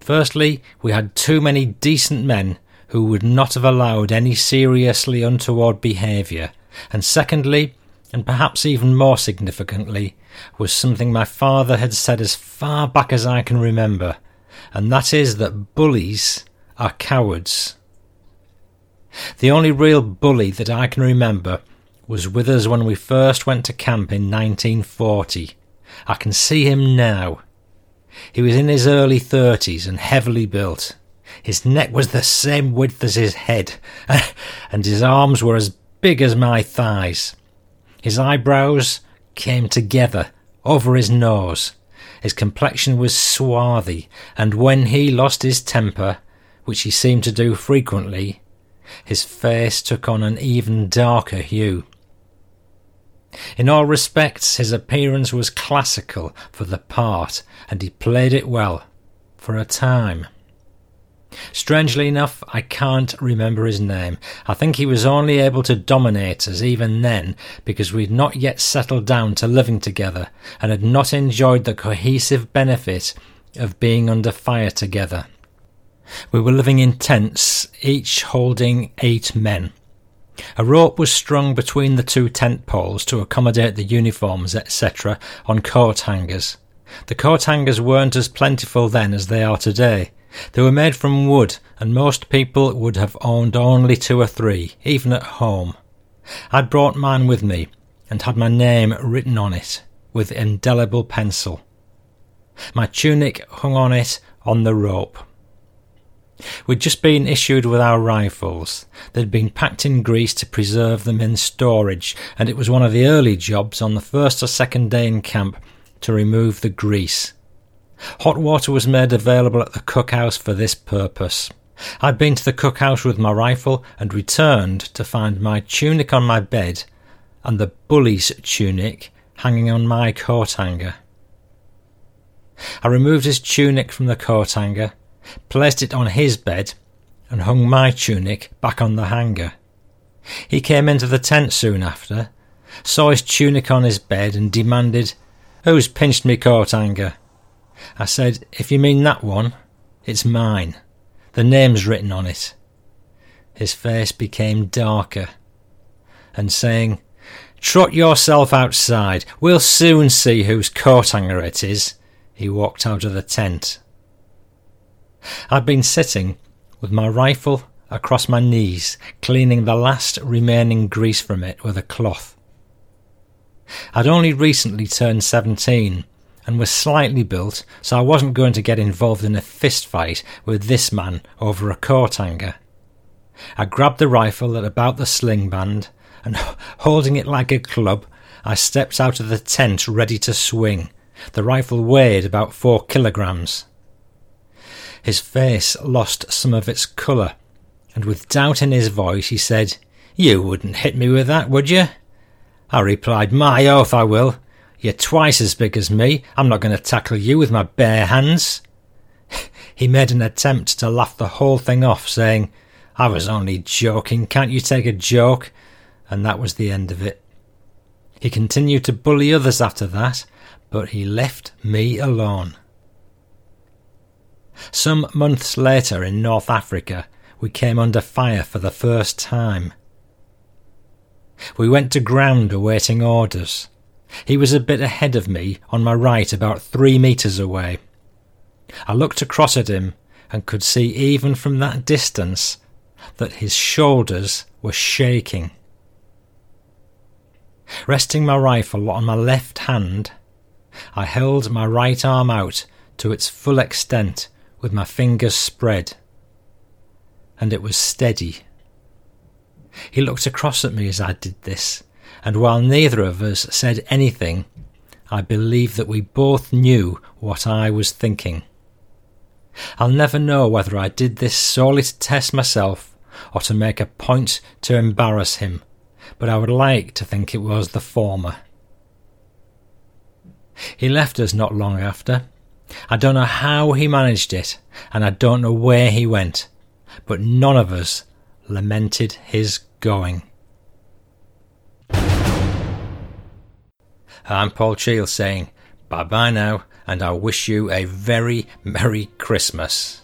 Firstly, we had too many decent men who would not have allowed any seriously untoward behaviour, and secondly, and perhaps even more significantly, was something my father had said as far back as I can remember, and that is that bullies are cowards. The only real bully that I can remember was with us when we first went to camp in 1940. I can see him now. He was in his early thirties and heavily built. His neck was the same width as his head, and his arms were as big as my thighs. His eyebrows came together over his nose. His complexion was swarthy, and when he lost his temper, which he seemed to do frequently, his face took on an even darker hue. In all respects, his appearance was classical for the part, and he played it well for a time. Strangely enough, I can't remember his name. I think he was only able to dominate us even then because we'd not yet settled down to living together and had not enjoyed the cohesive benefit of being under fire together. We were living in tents, each holding eight men. A rope was strung between the two tent poles to accommodate the uniforms, etc., on coat hangers. The coat hangers weren't as plentiful then as they are today. They were made from wood, and most people would have owned only two or three, even at home. I'd brought mine with me, and had my name written on it, with indelible pencil. My tunic hung on it on the rope. We'd just been issued with our rifles. They'd been packed in grease to preserve them in storage, and it was one of the early jobs on the first or second day in camp to remove the grease. Hot water was made available at the cookhouse for this purpose. I'd been to the cookhouse with my rifle and returned to find my tunic on my bed and the bully's tunic hanging on my coat hanger. I removed his tunic from the coat hanger placed it on his bed, and hung my tunic back on the hanger. He came into the tent soon after, saw his tunic on his bed, and demanded, Who's pinched me coat hanger? I said, If you mean that one, it's mine. The name's written on it. His face became darker, and saying, Trot yourself outside. We'll soon see whose coat hanger it is. He walked out of the tent. I'd been sitting with my rifle across my knees, cleaning the last remaining grease from it with a cloth. I'd only recently turned 17 and was slightly built, so I wasn't going to get involved in a fist fight with this man over a coat hanger. I grabbed the rifle at about the sling band and, holding it like a club, I stepped out of the tent ready to swing. The rifle weighed about four kilograms. His face lost some of its colour, and with doubt in his voice he said, You wouldn't hit me with that, would you? I replied, My oath I will. You're twice as big as me. I'm not going to tackle you with my bare hands. he made an attempt to laugh the whole thing off, saying, I was only joking. Can't you take a joke? And that was the end of it. He continued to bully others after that, but he left me alone. Some months later in North Africa, we came under fire for the first time. We went to ground awaiting orders. He was a bit ahead of me, on my right, about three metres away. I looked across at him and could see even from that distance that his shoulders were shaking. Resting my rifle on my left hand, I held my right arm out to its full extent with my fingers spread, and it was steady. He looked across at me as I did this, and while neither of us said anything, I believe that we both knew what I was thinking. I'll never know whether I did this solely to test myself or to make a point to embarrass him, but I would like to think it was the former. He left us not long after, I don't know how he managed it, and I don't know where he went, but none of us lamented his going. I'm Paul Cheall saying bye bye now, and I wish you a very Merry Christmas.